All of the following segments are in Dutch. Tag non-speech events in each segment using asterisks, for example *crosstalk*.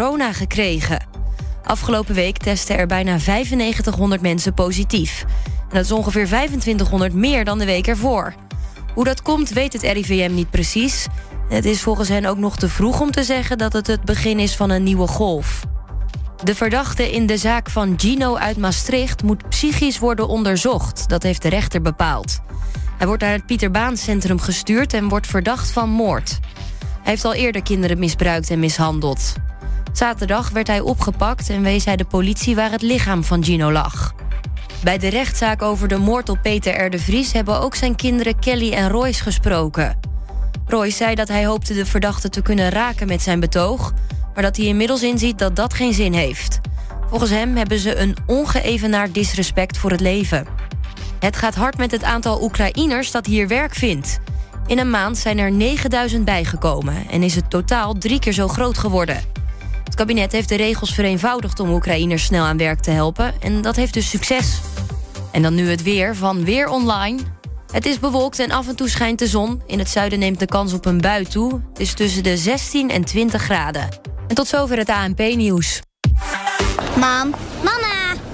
corona gekregen. Afgelopen week testten er bijna 9500 mensen positief. Dat is ongeveer 2500 meer dan de week ervoor. Hoe dat komt, weet het RIVM niet precies. Het is volgens hen ook nog te vroeg om te zeggen dat het het begin is van een nieuwe golf. De verdachte in de zaak van Gino uit Maastricht moet psychisch worden onderzocht. Dat heeft de rechter bepaald. Hij wordt naar het Pieter Baan Centrum gestuurd en wordt verdacht van moord. Hij heeft al eerder kinderen misbruikt en mishandeld. Zaterdag werd hij opgepakt en wees hij de politie waar het lichaam van Gino lag. Bij de rechtszaak over de moord op Peter R. de Vries hebben ook zijn kinderen Kelly en Royce gesproken. Royce zei dat hij hoopte de verdachte te kunnen raken met zijn betoog, maar dat hij inmiddels inziet dat dat geen zin heeft. Volgens hem hebben ze een ongeëvenaard disrespect voor het leven. Het gaat hard met het aantal Oekraïners dat hier werk vindt. In een maand zijn er 9000 bijgekomen en is het totaal drie keer zo groot geworden. Kabinet heeft de regels vereenvoudigd om Oekraïners snel aan werk te helpen en dat heeft dus succes. En dan nu het weer van Weer Online. Het is bewolkt en af en toe schijnt de zon. In het zuiden neemt de kans op een bui toe. Het is tussen de 16 en 20 graden. En tot zover het ANP-nieuws. Mam, mama,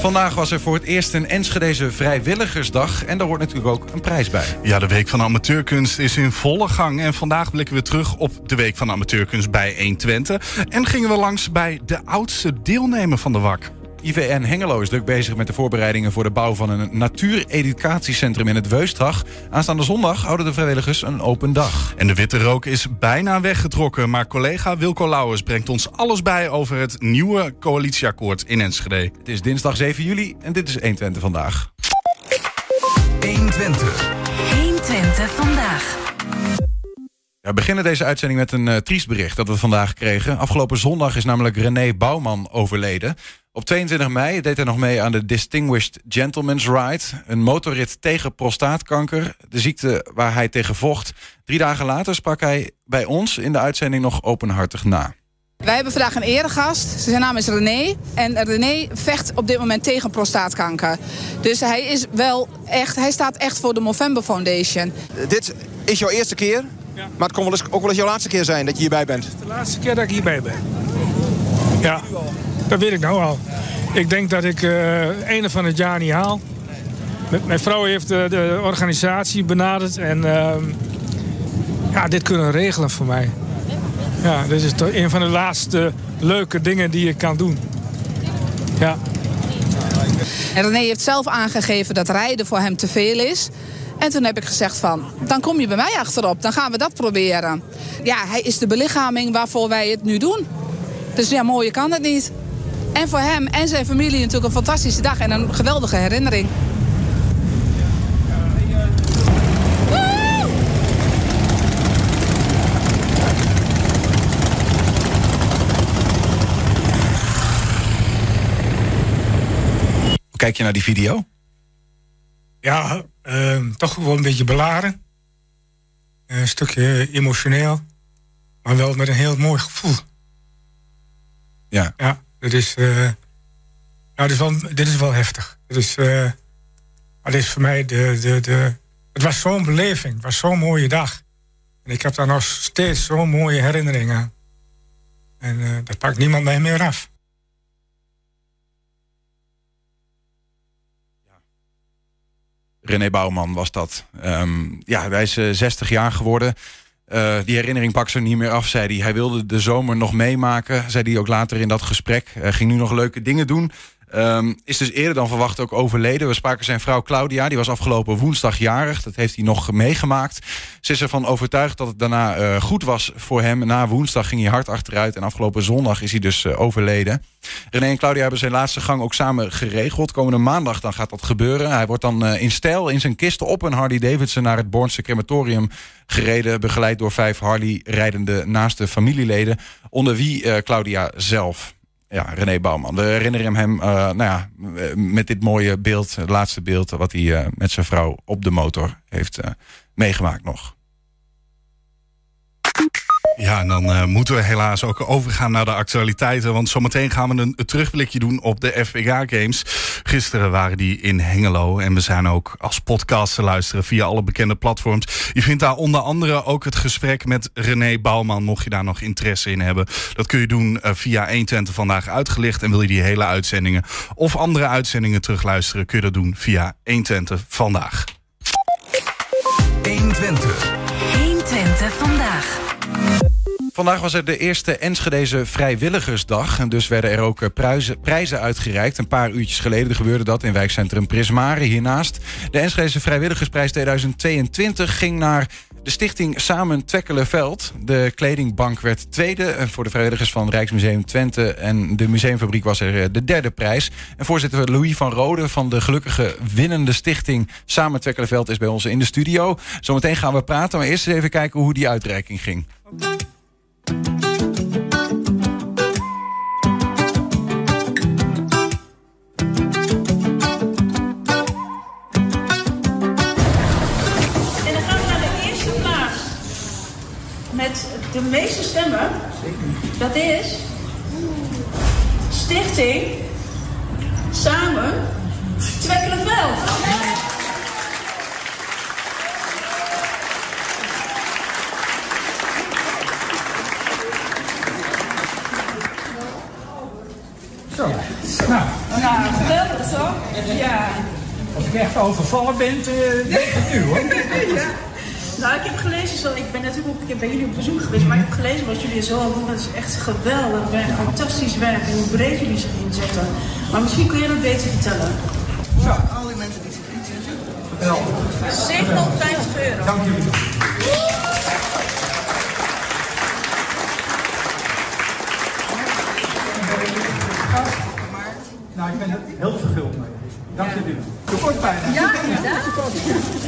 Vandaag was er voor het eerst een Enschedeze Vrijwilligersdag. En daar hoort natuurlijk ook een prijs bij. Ja, de Week van Amateurkunst is in volle gang. En vandaag blikken we terug op de Week van Amateurkunst bij 120. En gingen we langs bij de oudste deelnemer van de WAK. IVN Hengelo is druk bezig met de voorbereidingen voor de bouw van een natuureducatiecentrum in het Weustdag. Aanstaande zondag houden de vrijwilligers een open dag. En de witte rook is bijna weggetrokken, maar collega Wilco Lauwers brengt ons alles bij over het nieuwe coalitieakkoord in Enschede. Het is dinsdag 7 juli en dit is 120 vandaag. 120. 120 vandaag. We beginnen deze uitzending met een uh, triest bericht dat we vandaag kregen. Afgelopen zondag is namelijk René Bouwman overleden. Op 22 mei deed hij nog mee aan de Distinguished Gentleman's Ride. Een motorrit tegen prostaatkanker, de ziekte waar hij tegen vocht. Drie dagen later sprak hij bij ons in de uitzending nog openhartig na. Wij hebben vandaag een eregast. Zijn naam is René. En René vecht op dit moment tegen prostaatkanker. Dus hij is wel echt, hij staat echt voor de Movember Foundation. Dit is jouw eerste keer, ja. maar het kon wel eens, ook wel eens jouw laatste keer zijn dat je hierbij bent. De laatste keer dat ik hierbij ben. Ja. Dat weet ik nou al. Ik denk dat ik uh, einde van het jaar niet haal. Mijn vrouw heeft uh, de organisatie benaderd en uh, ja, dit kunnen regelen voor mij. Ja, dit is toch een van de laatste leuke dingen die ik kan doen. Ja. En René heeft zelf aangegeven dat rijden voor hem te veel is. En toen heb ik gezegd van, dan kom je bij mij achterop. Dan gaan we dat proberen. Ja, hij is de belichaming waarvoor wij het nu doen. Dus ja, mooier kan het niet. En voor hem en zijn familie natuurlijk een fantastische dag en een geweldige herinnering. Kijk je naar die video? Ja, uh, toch wel een beetje beladen. Een stukje emotioneel. Maar wel met een heel mooi gevoel. Ja. Ja. Dit is, uh, nou, dit is, wel, dit is wel heftig. Dit is, uh, maar dit is voor mij de. de, de het was zo'n beleving, het was zo'n mooie dag. En ik heb daar nog steeds zo'n mooie herinneringen aan. En uh, dat pakt niemand mij meer af. René Bouwman was dat. Um, ja, hij is 60 jaar geworden. Uh, die herinnering pakt ze niet meer af, zei hij. Hij wilde de zomer nog meemaken, zei hij ook later in dat gesprek. Ging nu nog leuke dingen doen. Ehm, is dus eerder dan verwacht ook overleden. We spraken zijn vrouw Claudia, die was afgelopen woensdag jarig. Dat heeft hij nog meegemaakt. Ze is ervan overtuigd dat het daarna eh, goed was voor hem. Na woensdag ging hij hard achteruit en afgelopen zondag is hij dus uh, overleden. René en Claudia hebben zijn laatste gang ook samen geregeld. Komende maandag dan gaat dat gebeuren. Hij wordt dan in stijl in zijn kisten op een Harley Davidson naar het Bornse crematorium gereden. Begeleid door vijf Harley-rijdende naaste familieleden. Onder wie Claudia zelf ja, René Bouwman. We herinneren hem uh, nou ja, met dit mooie beeld, het laatste beeld... wat hij uh, met zijn vrouw op de motor heeft uh, meegemaakt nog. Ja, en dan uh, moeten we helaas ook overgaan naar de actualiteiten. Want zometeen gaan we een, een terugblikje doen op de FPGA Games. Gisteren waren die in Hengelo. En we zijn ook als podcast te luisteren via alle bekende platforms. Je vindt daar onder andere ook het gesprek met René Bouwman. Mocht je daar nog interesse in hebben. Dat kun je doen uh, via 120 vandaag uitgelicht. En wil je die hele uitzendingen of andere uitzendingen terugluisteren... kun je dat doen via 120 vandaag. 120. 120 vandaag. Vandaag was er de eerste Enschedeze Vrijwilligersdag. En dus werden er ook prijzen, prijzen uitgereikt. Een paar uurtjes geleden gebeurde dat in wijkcentrum Prismare hiernaast. De Enschedeze Vrijwilligersprijs 2022 ging naar de stichting Samen Twekkelenveld. De kledingbank werd tweede voor de vrijwilligers van Rijksmuseum Twente. En de museumfabriek was er de derde prijs. En voorzitter Louis van Rode van de gelukkige winnende stichting Samen Twekkelenveld is bij ons in de studio. Zometeen gaan we praten, maar eerst even kijken hoe die uitreiking ging. Stemmen, dat is Stichting Samen Twekkelenveld. Zo, nou. Nou, geweldig zo. Ja. Als ik echt overvallen ben, uh, weet ik het nu hoor. *laughs* ja. Nou, ik heb gelezen, zo, ik ben natuurlijk ook ik bij jullie op bezoek geweest, maar ik heb gelezen wat jullie zo doen. Dat is echt geweldig werk, fantastisch werk en hoe breed jullie zich inzetten. Maar misschien kun je dat beter vertellen. Zo. Al die mensen die zich inzetten. Wel. 750 euro. Dank jullie. Nou, ik ben heel verguld mee. Dank jullie. De kort bijna. Ja, inderdaad.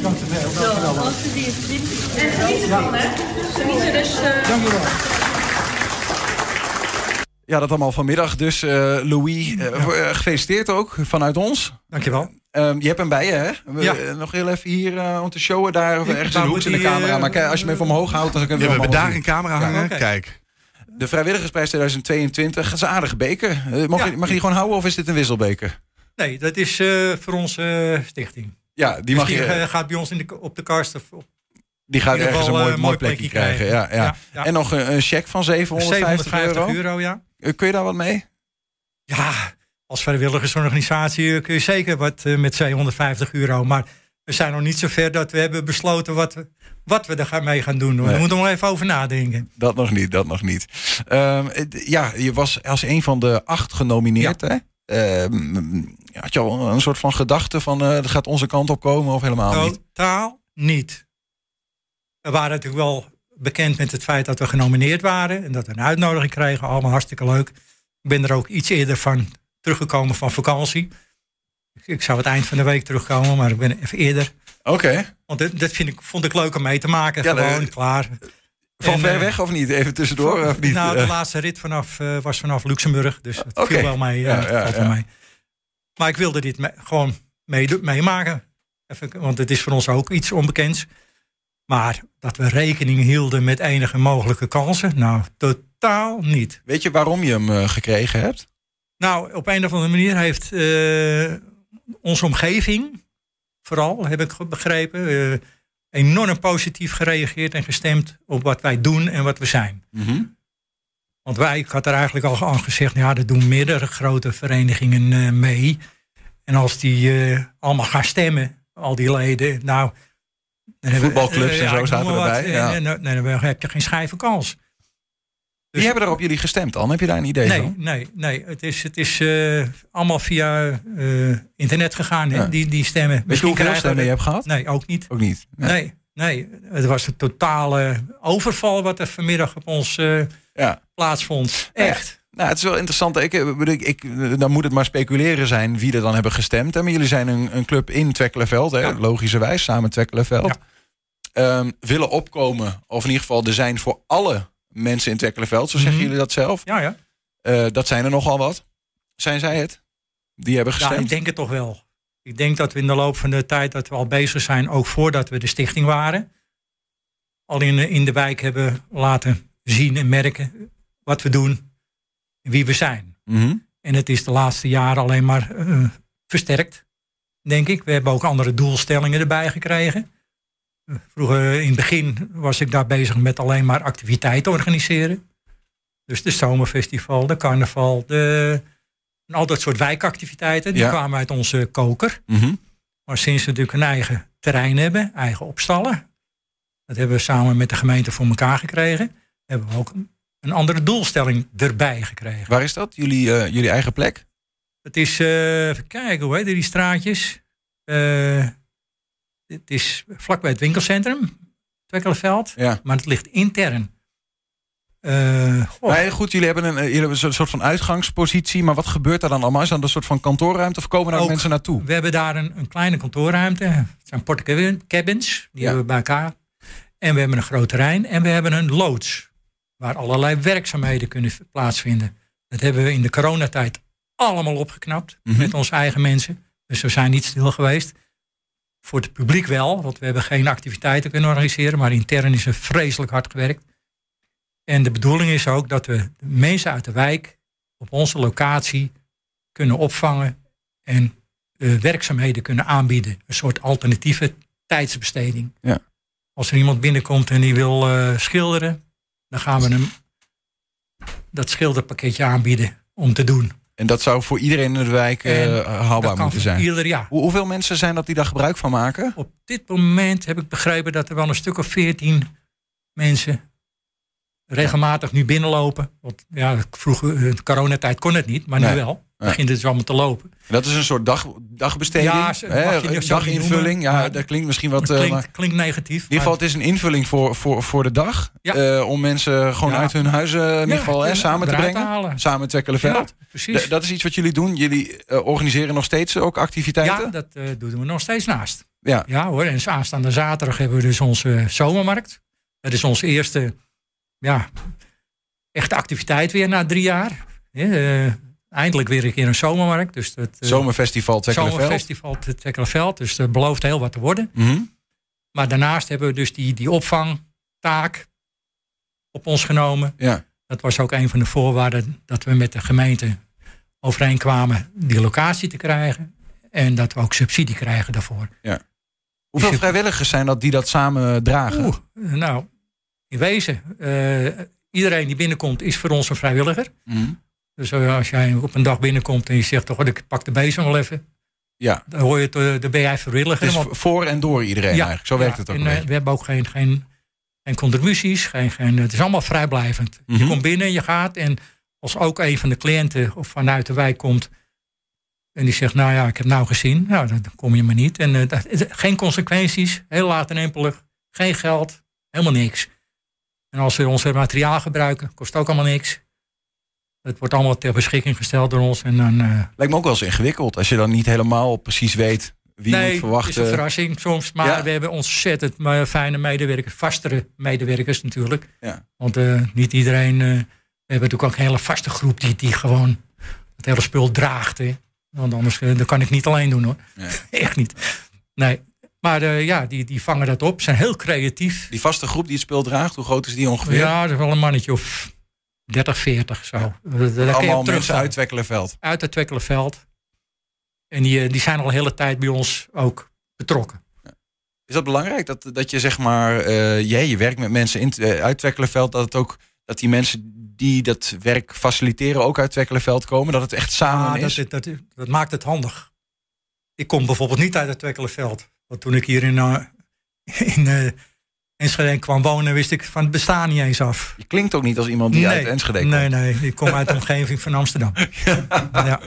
En geniet ervan, hè? Geniet dus... Uh... Dank je wel. Ja, dat allemaal vanmiddag. Dus uh, Louis, uh, ja. gefeliciteerd ook vanuit ons. Dankjewel. Um, je hebt hem bij je, hè? Ja. Nog heel even hier uh, om te showen daar of ergens in de hoek in de camera. Maar kijk, als je hem even omhoog houdt, dan kunnen we ja, we hebben daar een camera hangen. Ja, okay. Kijk. De Vrijwilligersprijs 2022, dat is een aardige beker. Mag, je, mag je die gewoon houden of is dit een wisselbeker? Nee, dat is uh, voor onze uh, stichting. Ja, die, dus mag die je, gaat bij ons in de, op de karst. Of, die gaat ergens een mooi, mooi plekje, plekje krijgen. krijgen. Ja, ja. Ja, ja. En nog een, een cheque van 750, 750 euro. ja. Kun je daar wat mee? Ja, als vrijwilligersorganisatie kun je zeker wat met 750 euro. Maar we zijn nog niet zo ver dat we hebben besloten wat we, wat we er mee gaan doen. Nee. Daar moeten we nog even over nadenken. Dat nog niet, dat nog niet. Um, ja, je was als een van de acht genomineerd, ja. hè? Um, had je al een soort van gedachte van uh, dat gaat onze kant op komen of helemaal Totaal niet? Totaal niet. We waren natuurlijk wel bekend met het feit dat we genomineerd waren en dat we een uitnodiging kregen. Allemaal hartstikke leuk. Ik ben er ook iets eerder van teruggekomen van vakantie. Ik zou het eind van de week terugkomen, maar ik ben even eerder. Oké. Okay. Want dat, dat vind ik, vond ik leuk om mee te maken. Ja, Gewoon, de, klaar. Van en, ver weg of niet? Even tussendoor? Van, of niet? Nou, de laatste rit vanaf, uh, was vanaf Luxemburg. Dus het okay. viel wel mee. Ja, ja, mee. Maar ik wilde dit me, gewoon meemaken. Want het is voor ons ook iets onbekends. Maar dat we rekening hielden met enige mogelijke kansen, nou, totaal niet. Weet je waarom je hem uh, gekregen hebt? Nou, op een of andere manier heeft uh, onze omgeving, vooral heb ik begrepen, uh, enorm positief gereageerd en gestemd op wat wij doen en wat we zijn. Mm -hmm. Want wij, ik had er eigenlijk al aan gezegd, ja, er doen meerdere grote verenigingen uh, mee. En als die allemaal gaan stemmen, al die leden, nou. Voetbalclubs en zo zaten erbij. Ja. en, en, en, dan heb je geen schijve kans. Wie hebben er op jullie gestemd dan? Heb je daar een idee nee, van? Nee, nee, het is, het is eh, allemaal via eh, internet gegaan, hè, Ja. die, die stemmen. Weet je hoeveel stemmen je hebt gehad? Nee, ook niet. Ook niet. Nee, nee. Het was een totale overval wat er vanmiddag op ons eh, Ja. plaatsvond. Echt. Nou, het is wel interessant. Ik, eh, ik, ik, dan moet het maar speculeren zijn wie er dan hebben gestemd. hè. Maar jullie zijn een, een club in Twekkelenveld, hè, logischerwijs, samen Twekkelenveld. Ehm, willen opkomen, of in ieder geval er zijn voor alle mensen in Twekkelenveld, zo zeggen Mhm. jullie dat zelf. Ja, ja. Eh, dat zijn er nogal wat. Zijn zij het? Die hebben Ja, gestemd? ik denk het toch wel. Ik denk dat we in de loop van de tijd dat we al bezig zijn, ook voordat we de stichting waren, al in, in de wijk hebben laten zien en merken wat we doen en wie we zijn. Mhm. En het is de laatste jaren alleen maar eh, versterkt, denk ik. We hebben ook andere doelstellingen erbij gekregen. Eh, Vroeger in het begin was ik daar bezig met alleen maar activiteiten organiseren. Dus de zomerfestival, de carnaval, de, en al dat soort wijkactiviteiten. Die Ja. kwamen uit onze koker. Mhm. Maar sinds we natuurlijk een eigen terrein hebben, eigen opstallen. Dat hebben we samen met de gemeente voor elkaar gekregen. Hebben we ook een- een andere doelstelling erbij gekregen. Waar is dat? Jullie, eh, jullie eigen plek? Het is, eh, even kijken, hoe heet die straatjes? Eh, het is vlakbij het winkelcentrum, Twekkelenveld. Ja. Maar het ligt intern. Nee, goed, jullie hebben, een, eh, jullie hebben een soort van uitgangspositie. Maar wat gebeurt er dan allemaal? Is dat een soort van kantoorruimte of komen daar ook mensen naartoe? We hebben daar een, een kleine kantoorruimte. Het zijn porte cabins, die Ja. hebben we bij elkaar. En we hebben een groot terrein. En we hebben een loods, waar allerlei werkzaamheden kunnen plaatsvinden. Dat hebben we in de coronatijd allemaal opgeknapt. Mhm. Met onze eigen mensen. Dus we zijn niet stil geweest. Voor het publiek wel, want we hebben geen activiteiten kunnen organiseren. Maar intern is er vreselijk hard gewerkt. En de bedoeling is ook dat we de mensen uit de wijk op onze locatie kunnen opvangen en eh, werkzaamheden kunnen aanbieden. Een soort alternatieve tijdsbesteding. Ja. Als er iemand binnenkomt en die wil eh, schilderen, dan gaan we hem dat schilderpakketje aanbieden om te doen. En dat zou voor iedereen in de wijk eh, haalbaar moeten voor zijn. Ieder, ja. Hoe- hoeveel mensen zijn dat die daar gebruik van maken? Op dit moment heb ik begrepen dat er wel een stuk of veertien mensen regelmatig nu binnenlopen. Want ja, vroeger, in de coronatijd kon het niet, maar Nee. nu wel. Begint het dus allemaal te lopen. Dat is een soort dag, dagbesteding. Ja, hè, daginvulling. Ja, dat klinkt misschien wat. Het eh, klinkt, maar klinkt negatief. in ieder geval, het is een invulling voor, voor, voor de dag. Ja. Eh, om mensen gewoon Ja. uit hun huizen in ieder geval hè, samen te brengen. Samen met Twekkelenveld. Precies. D- Dat is iets wat jullie doen. Jullie eh, organiseren nog steeds ook activiteiten. Ja, dat eh, doen we nog steeds naast. Ja. Ja hoor, en aanstaande zaterdag hebben we dus onze zomermarkt. Dat is onze eerste ja, echte activiteit weer na drie jaar. Ja, eh, eindelijk weer een keer een zomermarkt. Dus dat, eh, Zomerfestival Twekkelenveld. Zomerfestival Twekkelenveld. Dus dat belooft heel wat te worden. Mhm. Maar daarnaast hebben we dus die, die opvangtaak op ons genomen. Ja. Dat was ook een van de voorwaarden dat we met de gemeente overeenkwamen die locatie te krijgen. En dat we ook subsidie krijgen daarvoor. Ja. Hoeveel vrijwilligers zijn dat die dat samen dragen? Oeh, nou, in wezen, eh, iedereen die binnenkomt is voor ons een vrijwilliger. Mhm. Dus eh, als jij op een dag binnenkomt en je zegt, toch, ik pak de bezem wel even. Ja. Dan hoor je het, eh, dan ben jij vrijwilliger. Want- voor en door iedereen eigenlijk. Zo werkt het ook en, een. We hebben ook geen, geen, geen contributies. Geen, geen, het is allemaal vrijblijvend. Je Mhm. komt binnen, je gaat. En als ook een van de cliënten of vanuit de wijk komt. En die zegt, nou ja, ik heb nou gezien. Nou, dan kom je maar niet. En dat, geen consequenties. Heel laat en empelig. Geen geld. Helemaal niks. En als we ons materiaal gebruiken, kost ook allemaal niks. Het wordt allemaal ter beschikking gesteld door ons. En dan, eh, Lijkt me ook wel eens ingewikkeld als je dan niet helemaal precies weet wie nee, moet verwachten. is een verrassing soms. Maar Ja. we hebben ontzettend eh, fijne medewerkers, vastere medewerkers natuurlijk. Ja. Want eh, niet iedereen. eh, we hebben natuurlijk ook een hele vaste groep die, die gewoon het hele spul draagt. Hè. Want anders eh, dat kan ik niet alleen doen hoor. *laughs* Echt niet. Nee. Maar eh, ja, die, die vangen dat op. Zijn heel creatief. Die vaste groep die het speel draagt, hoe groot is die ongeveer? Ja, dat is wel een mannetje of 30, 40 zo. Dat- dat Allemaal mensen uit Twekkelenveld. Uit het Twekkelenveld. En die, eh, die zijn al een hele tijd bij ons ook betrokken. Is dat belangrijk dat, dat je zeg maar, eh, jij, je werkt met mensen in, eh, uit Twekkelenveld, dat het ook dat die mensen die dat werk faciliteren ook uit Twekkelenveld komen, dat het echt samen Ah, is? dat, dat, dat maakt het handig. Ik kom bijvoorbeeld niet uit het Twekkelenveld. Want toen ik hier in, *laughs* in, eh, Enschede kwam wonen, wist ik van het bestaan niet eens af. Je klinkt ook niet als iemand die Nee, uit Enschede komt. Nee, nee, ik kom uit de omgeving van Amsterdam. *laughs* ja.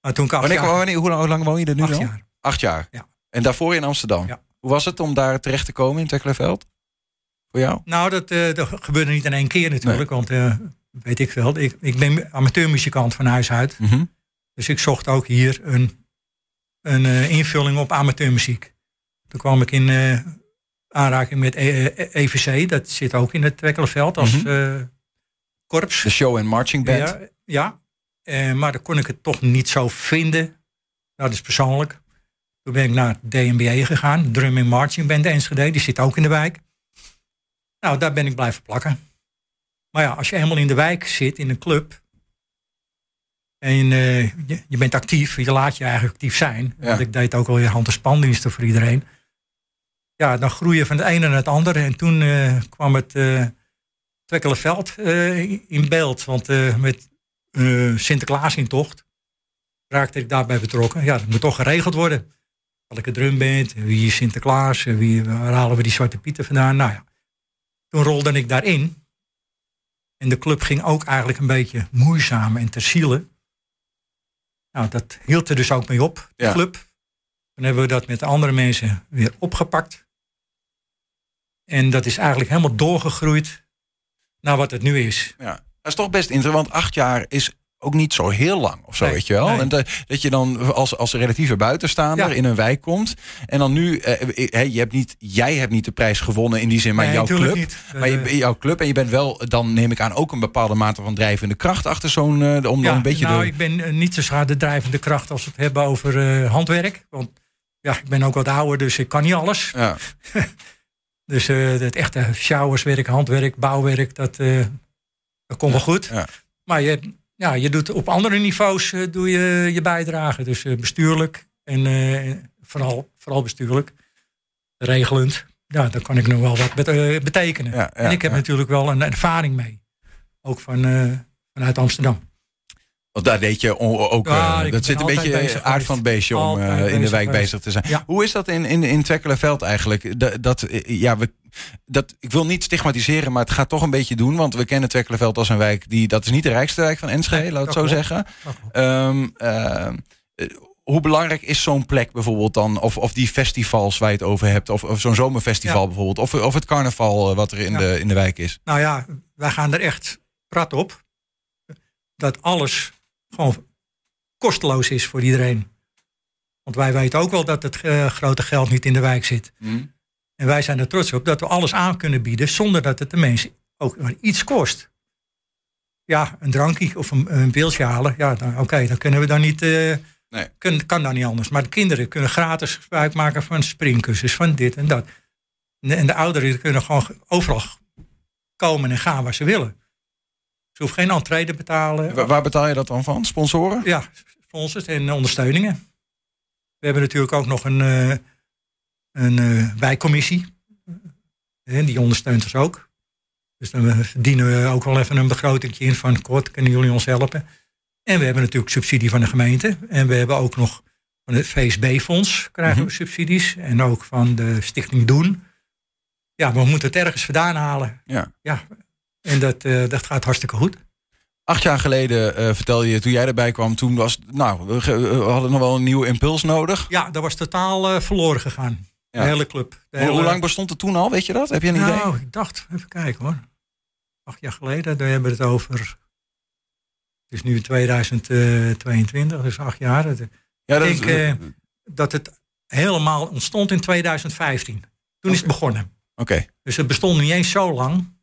Maar toen ik acht Wanneer, jaar- wanneer, hoe, lang, hoe lang woon je er nu Acht dan? jaar. Acht jaar. Ja. En daarvoor in Amsterdam. Hoe was het om daar terecht te komen in Tekkelenveld? Voor jou? Nou, dat, eh, dat gebeurde niet in één keer natuurlijk. Want eh, weet ik wel, ik, ik ben amateurmuzikant van huis uit. Mhm. Dus ik zocht ook hier een, een invulling op amateurmuziek. Toen kwam ik in eh, aanraking met E- eh, EVC. Dat zit ook in het Twekkelenveld als Mhm. eh, korps. De show en marching band. Ja, ja. Eh, maar dan kon ik het toch niet zo vinden. Nou, dat is persoonlijk. Toen ben ik naar DNBA gegaan. Drumming Marching Band Enschede. Die zit ook in de wijk. Nou, daar ben ik blijven plakken. Maar ja, als je helemaal in de wijk zit, in een club... en eh, je, je bent actief, je laat je eigenlijk actief zijn. Want ik deed ook al je hand- en spandiensten voor iedereen. Ja, dan groei je van het ene naar het andere. En toen eh, kwam het eh Twekkelenveld eh, in beeld. Want met eh Sinterklaas in tocht raakte ik daarbij betrokken. Ja, dat moet toch geregeld worden. Welke drumband, wie is Sinterklaas, wie, waar halen we die Zwarte Pieten vandaan. Nou ja, toen rolde ik daarin. En de club ging ook eigenlijk een beetje moeizaam en ter ziele. Nou, dat hield er dus ook mee op, de Ja. club. Toen hebben we dat met andere mensen weer opgepakt. En dat is eigenlijk helemaal doorgegroeid naar wat het nu is. Ja. Dat is toch best interessant, want acht jaar is ook niet zo heel lang of zo, Nee, weet je wel. nee. En dat, dat je dan als, als relatieve buitenstaander Ja. in een wijk komt. En dan nu, eh, eh, je hebt niet, jij hebt niet de prijs gewonnen in die zin, maar Nee, jouw club. niet. Maar je, Eh, jouw club en je bent wel, dan neem ik aan, ook een bepaalde mate van drijvende kracht achter zo'n, eh, om dan een beetje nou, de... ik ben niet zo zwaar de drijvende kracht als we het hebben over handwerk. Want ja, ik ben ook wat ouder, dus ik kan niet alles. Ja. *laughs* dus eh, het echte showerswerk, handwerk, bouwwerk, dat, eh, dat komt wel goed. Maar je, ja, je doet op andere niveaus eh, doe je je bijdrage. Dus bestuurlijk en vooral, vooral bestuurlijk. Regelend. Ja, daar kan ik nog wel wat bet- betekenen. Ja, ja, en ik heb ja. natuurlijk wel een ervaring mee. Ook van, vanuit Amsterdam. Want daar deed je ook. Ja, eh, dat zit een beetje aard van het beestje om eh, in de wijk geweest. bezig te zijn. Ja. Hoe is dat in, in, in Twekkelenveld eigenlijk? Dat, dat, eh, ja, we, dat, ik wil niet stigmatiseren, maar het gaat toch een beetje doen. Want we kennen Twekkelenveld als een wijk die. Dat is niet de rijkste wijk van Enschede, laat het zo zeggen. Ehm, ehm, eh, hoe belangrijk is zo'n plek bijvoorbeeld dan? Of, of die festivals waar je het over hebt? Of, of zo'n zomerfestival Ja. bijvoorbeeld? Of, of het carnaval wat er in, de, in de wijk is? Nou ja, wij gaan er echt prat op. Dat alles gewoon kosteloos is voor iedereen. Want wij weten ook wel dat het eh, grote geld niet in de wijk zit. Hmm. En wij zijn er trots op dat we alles aan kunnen bieden zonder dat het de mensen ook maar iets kost. Ja, een drankje of een, een beeldje halen. Ja, dan- oké, dan kunnen we dan niet. eh, Nee. kun- kan dan niet anders. Maar de kinderen kunnen gratis gebruik maken van springkussens, van dit en dat. En de, en de ouderen kunnen gewoon overal komen en gaan waar ze willen. Ze hoeven geen entree te betalen. Waar, waar betaal je dat dan van? Sponsoren? Ja, sponsors en ondersteuningen. We hebben natuurlijk ook nog een, eh, een eh, wijkcommissie. Eh, die ondersteunt ons ook. Dus dan verdienen we ook wel even een begroting in van kort, kunnen jullie ons helpen? En we hebben natuurlijk subsidie van de gemeente. En we hebben ook nog van het VSB-fonds krijgen we subsidies. En ook van de Stichting Doen. Ja, we moeten het ergens vandaan halen. Ja. ja. En dat, eh, dat gaat hartstikke goed. Acht jaar geleden eh, vertelde je, toen jij erbij kwam, toen was, nou, we, hadden nog wel een nieuwe impuls nodig. Ja, dat was totaal eh, verloren gegaan. Ja. De hele club. De Hoe, hele- hoe lang bestond het toen al, weet je dat? Heb je een idee? Nou, ik dacht, even kijken hoor. Acht jaar geleden, daar hebben we het over. Het is nu 2022, dus acht jaar. Het- Ja, dat ik denk dat het helemaal ontstond in 2015. Toen is het begonnen. Oké. Dus het bestond niet eens zo lang.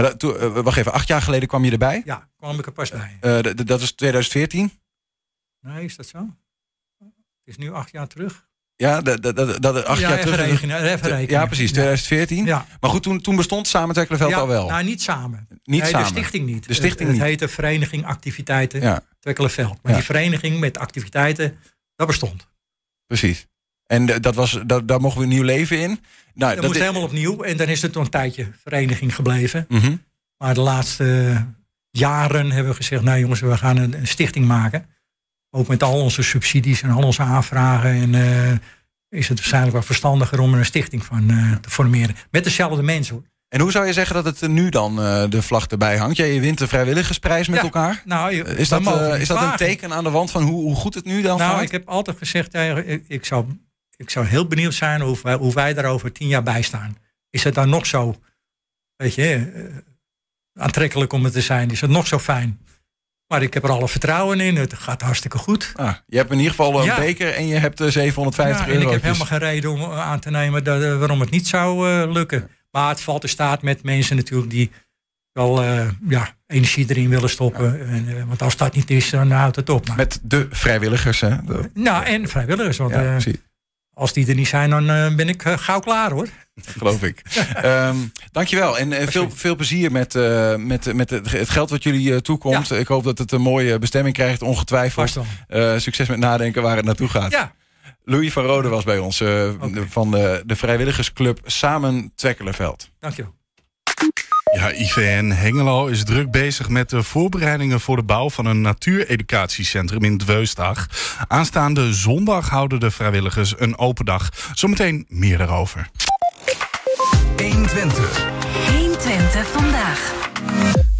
Maar dat, eh, wacht even, acht jaar geleden kwam je erbij? Ja, kwam ik er pas bij. Eh, dat is 2014? Nee, is dat zo? Het is nu acht jaar terug. Ja, dat, dat, dat, dat- acht Ja, jaar terug. rekenen, even rekenen. Ja, precies, 2014. Ja. Maar goed, toen, toen bestond Samen Twekkelenveld Ja, al wel. Nou, niet samen. Niet nee, samen. De stichting niet. De stichting het, niet. het heette Vereniging Activiteiten Ja. Twekkelenveld. Maar die vereniging met activiteiten, dat bestond. Precies. En d- dat was, dat, daar mochten we een nieuw leven in. Nou, dat moest is- helemaal opnieuw. En dan is het een tijdje vereniging gebleven. Mhm. Maar de laatste jaren hebben we gezegd... nou jongens, we gaan een, een stichting maken. Ook met al onze subsidies en al onze aanvragen. En eh, is het waarschijnlijk wel verstandiger om er een stichting van eh, te formeren. Met dezelfde mensen hoor. En hoe zou je zeggen dat het nu dan eh, de vlag erbij hangt? Jij wint de vrijwilligersprijs met Ja, elkaar. Nou, je- is dat, eh, is dat een teken aan de wand van hoe, hoe goed het nu dan Nou, gaat? ik heb altijd gezegd, ik, ik, zou, ik zou heel benieuwd zijn hoe wij, hoe wij daar over tien jaar bij staan. Is het dan nog zo, weet je, eh, aantrekkelijk om het te zijn? Is het nog zo fijn? Maar ik heb er alle vertrouwen in. Het gaat hartstikke goed. Ah, je hebt in ieder geval een Ja. beker en je hebt eh, 750 Ja, en ik euro. heb helemaal geen reden om aan te nemen dat, eh, waarom het niet zou eh, lukken. Maar het valt in staat met mensen natuurlijk die wel eh, ja, energie erin willen stoppen. En, eh, want als dat niet is, dan houdt het op. Maar, Met de vrijwilligers, hè? De- nou, en vrijwilligers. Want Ja, eh, precies. Als die er niet zijn, dan eh, ben ik eh, gauw klaar hoor. *laughs* geloof ik. Ehm dankjewel en eh, veel, veel plezier met, met, met het geld wat jullie toekomt. Ik hoop dat het een mooie bestemming krijgt, ongetwijfeld. Succes met nadenken waar het naartoe gaat. Ja. Louis van Rode was bij ons van de, de vrijwilligersclub Samen Twekkelenveld. Dankjewel. Ja, IVN Hengelo is druk bezig met de voorbereidingen voor de bouw van een natuureducatiecentrum in Dweusdag. Aanstaande zondag houden de vrijwilligers een open dag. Zometeen meer daarover. 120. 120 vandaag.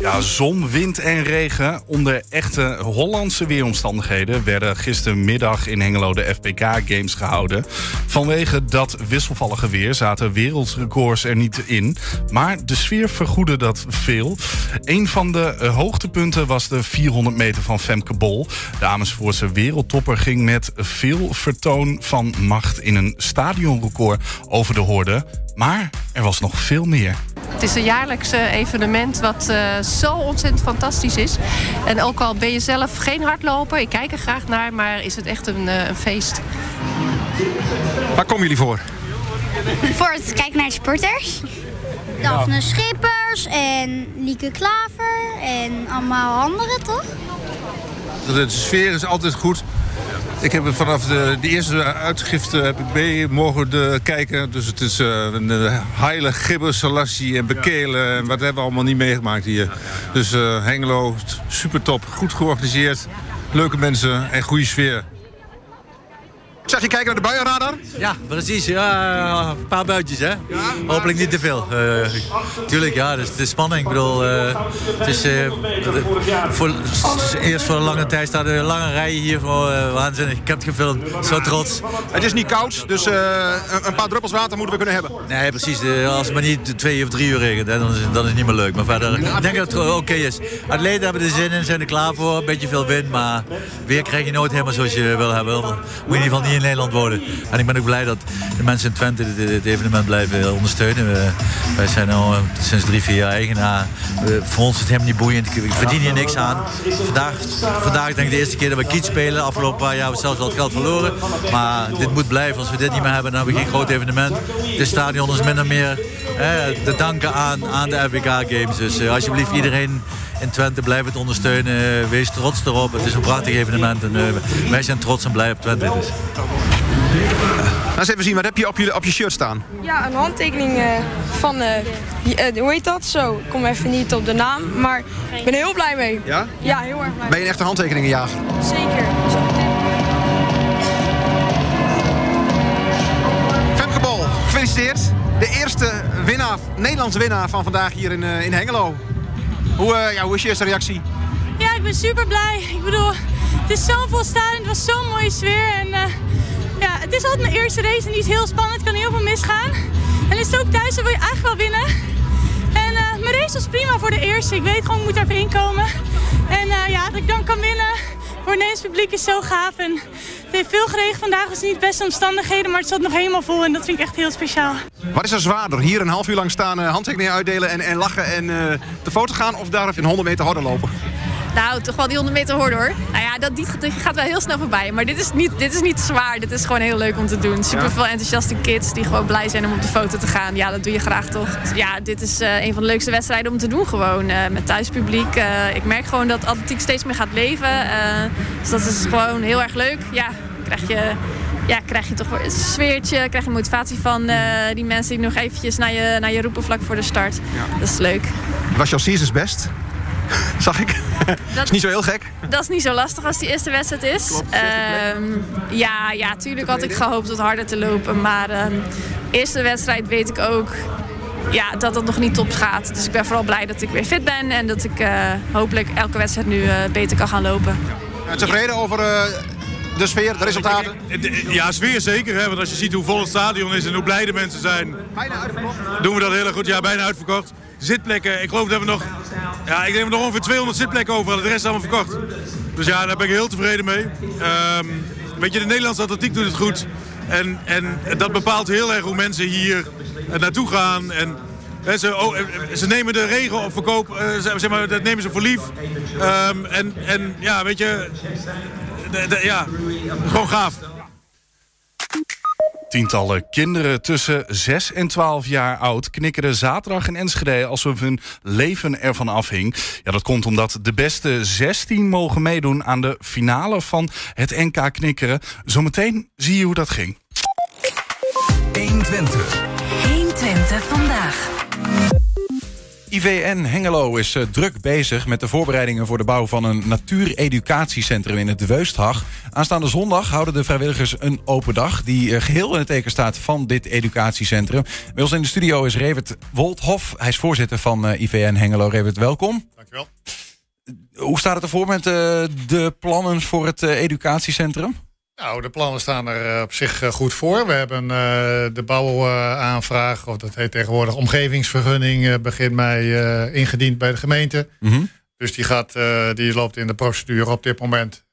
Ja, zon, wind en regen onder echte Hollandse weeromstandigheden werden gistermiddag in Hengelo de FPK Games gehouden. Vanwege dat wisselvallige weer zaten wereldrecords er niet in, maar de sfeer vergoedde dat veel. Een van de eh, hoogtepunten was de 400 meter van Femke Bol. De Amersfoortse wereldtopper ging met veel vertoon van macht in een stadionrecord over de horde. Maar er was nog veel meer. Het is een jaarlijks evenement wat eh, zo ontzettend fantastisch is. En ook al ben je zelf geen hardloper, ik kijk er graag naar, maar is het echt een, eh, een feest. Waar komen jullie voor? Voor het kijken naar de sporters. Daphne Schippers en Lieke Klaver en allemaal anderen, toch? De sfeer is altijd goed. Ik heb vanaf de, de eerste uitgifte heb ik mee mogen de, kijken. Dus het is eh, een uh, heile gibber, salassie en bekelen. En wat hebben we allemaal niet meegemaakt hier. Dus eh, Hengelo, super top. Goed georganiseerd. Leuke mensen en goede sfeer. Zeg je kijken naar de buienradar? Ja, precies. Ja, een paar buitjes, hè? Hopelijk niet te veel. Eh, tuurlijk, ja, dus is spanning. Ik bedoel, eh, het is eh, voor, eerst voor een lange tijd staat er een lange rij hier voor waanzinnig. Ik heb het gefilmd. Zo trots. Het is niet koud, dus een, paar druppels water moeten we kunnen hebben. Nee, precies. Als het maar niet twee of drie uur regent, hè, dan, is, dan is het niet meer leuk. Maar verder, ik denk dat het oké is. Atleten hebben er zin in, zijn er klaar voor. Een beetje veel wind, maar weer krijg je nooit helemaal zoals je wil hebben. Moet je in ieder geval niet Nederland worden. En ik ben ook blij dat de mensen in Twente dit, dit evenement blijven ondersteunen. We, wij zijn al eh, sinds drie, vier jaar eigenaar. We, voor ons is het helemaal niet boeiend. Ik verdien hier niks aan. Vandaag, vandaag denk ik de eerste keer dat we kiet spelen. Afgelopen paar jaar hebben we zelfs het geld verloren. Maar dit moet blijven. Als we dit niet meer hebben, dan hebben we geen groot evenement. Dit stadion is min of meer eh, te danken aan, aan de FBK Games. Dus eh, alsjeblieft iedereen in Twente blijf het ondersteunen. Wees trots erop. Het is een prachtig evenement. En, uh, wij zijn trots en blij op Twente. Dus. Laat eens even zien, wat heb je op je, op je shirt staan? Ja, een handtekening uh, van, uh, uh, hoe heet dat? Zo, ik kom even niet op de naam, maar ik ben er heel blij mee. Ja? Ja, heel erg blij. Ben je een echte handtekeningenjager? Zeker. Femke Bol, gefeliciteerd. De eerste winnaar, Nederlandse winnaar van vandaag hier in, in Hengelo. Hoe, ja, hoe is je eerste reactie? Ja, ik ben super blij. Ik bedoel, het is zo'n vol het was zo'n mooie sfeer. En ja, het is altijd mijn eerste race en die is heel spannend. Het kan heel veel misgaan. En is het ook thuis, dan wil je eigenlijk wel winnen. En uh, mijn race was prima voor de eerste. Ik weet gewoon, ik moet even inkomen. En ja, dat ik dan kan winnen het Nederlands publiek is zo gaaf. En het heeft veel geregend vandaag, was niet beste omstandigheden, maar het zat nog helemaal vol. En dat vind ik echt heel speciaal. Wat is er zwaarder? Hier een half uur lang staan, uh, handtekeningen uitdelen en, en lachen en de foto gaan? Of daar een 100 meter horden lopen? Nou, toch wel die 100 meter hoor hoor. Nou ja, dat, die gaat wel heel snel voorbij. Maar dit is niet, dit is niet zwaar. Dit is gewoon heel leuk om te doen. Super veel enthousiaste kids die gewoon blij zijn om op de foto te gaan. Ja, dat doe je graag toch. Ja, dit is uh, een van de leukste wedstrijden om te doen gewoon. Uh, met thuispubliek. Uh, ik merk gewoon dat atletiek steeds meer gaat leven. dus dat is gewoon heel erg leuk. Ja, krijg je ja, krijg je toch weer een sfeertje, krijg je motivatie van uh, die mensen die nog eventjes naar je, naar je roepen vlak voor de start. Ja. Dat is leuk. Was jouw seasons best? *laughs* Zag ik? Dat is niet zo heel gek. Dat is niet zo lastig als die eerste wedstrijd is. Ehm, ja, ja, tuurlijk had ik gehoopt wat harder te lopen. Maar ehm eerste wedstrijd weet ik ook ja, dat het nog niet top gaat. Dus ik ben vooral blij dat ik weer fit ben. En dat ik eh, hopelijk elke wedstrijd nu eh, beter kan gaan lopen. Eh, Tevreden over eh, de sfeer, de resultaten? Ja, sfeer zeker. Hè? Want als je ziet hoe vol het stadion is en hoe blij de mensen zijn, doen we dat heel erg goed. Ja, bijna uitverkocht. Zitplekken, ik geloof dat we nog, ja, ik denk nog ongeveer 200 zitplekken over hadden. De rest is allemaal verkocht. Dus ja, daar ben ik heel tevreden mee. Ehm, weet je, de Nederlandse atletiek doet het goed. En, en dat bepaalt heel erg hoe mensen hier eh, naartoe gaan. En, ze, oh, eh, ze nemen de regel op verkoop, eh, zeg maar, dat nemen ze voor lief. Ehm, en, en ja, weet je, ja, gewoon gaaf. Tientallen kinderen tussen 6 en 12 jaar oud knikkerden zaterdag in Enschede alsof hun leven ervan afhing. Ja, dat komt omdat de beste 16 mogen meedoen aan de finale van het NK knikkeren. Zometeen zie je hoe dat ging. 120. 120 vandaag. IVN Hengelo is eh, druk bezig met de voorbereidingen voor de bouw van een natuureducatiecentrum in het Weusthag. Aanstaande zondag houden de vrijwilligers een open dag die eh, geheel in het teken staat van dit educatiecentrum. Bij ons in de studio is Revert Wolthof. Hij is voorzitter van eh, IVN Hengelo. Revert, welkom. Dankjewel. Hoe staat het ervoor met de plannen voor het educatiecentrum? Nou, de plannen staan er eh, op zich eh, goed voor. We hebben eh, de bouwaanvraag, of dat heet tegenwoordig omgevingsvergunning, eh, begin mei ingediend bij de gemeente. Mhm. Dus die, gaat, die loopt in de procedure op dit moment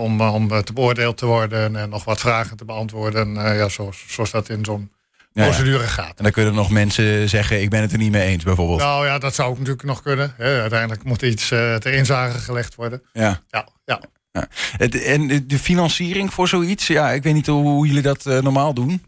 om, om te beoordeeld te worden en nog wat vragen te beantwoorden. ja, zoals, zoals dat in zo'n Ja, ja. procedure gaat. En dan kunnen nog mensen zeggen, ik ben het er niet mee eens bijvoorbeeld. Nou ja, dat zou ook natuurlijk nog kunnen. Hè. Uiteindelijk moet iets ter inzage gelegd worden. Ja. Ja, ja. Ja. En de financiering voor zoiets, ja, ik weet niet hoe jullie dat eh, normaal doen.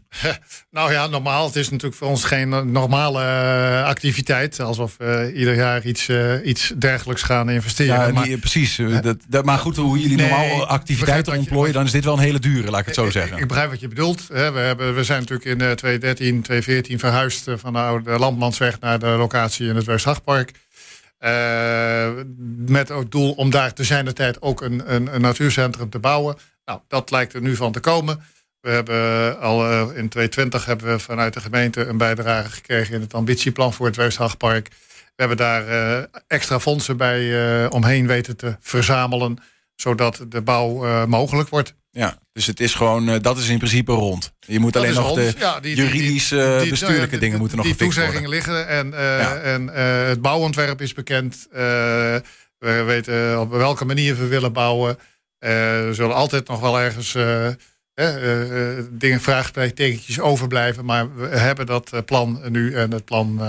Nou ja, normaal. Het is natuurlijk voor ons geen eh, normale eh, activiteit. Alsof we ieder jaar iets, eh, iets dergelijks gaan investeren. Ja, maar, die- precies. eh, Dat, dat, maar goed, hoe jullie Nee, normaal activiteiten ontplooien, dan is dit wel een hele dure, laat ik het zo zeggen. ik begrijp wat je bedoelt. Hè. We, hebben, we zijn natuurlijk in eh, 2013, 2014 verhuisd eh, van de oude Landmansweg naar de locatie in het Weesthagpark. Eh, met het doel om daar te zijn de tijd ook een, een, natuurcentrum te bouwen. Nou, dat lijkt er nu van te komen. We hebben al eh, in 2020 hebben we vanuit de gemeente een bijdrage gekregen in het ambitieplan voor het Weesthagpark. We hebben daar eh, extra fondsen bij omheen weten te verzamelen, zodat de bouw mogelijk wordt. Ja, dus het is gewoon, eh, dat is in principe rond. Je moet Dat alleen nog rond. de Ja, die- die- juridische, die- die- bestuurlijke nou ja, die- dingen moeten nog die gefixt worden. toezeggingen liggen en, eh, Ja. en eh, het bouwontwerp is bekend. We weten op welke manier we willen bouwen. Er zullen altijd nog wel ergens dingen, vraagtekentjes overblijven. Maar we hebben dat plan nu en het plan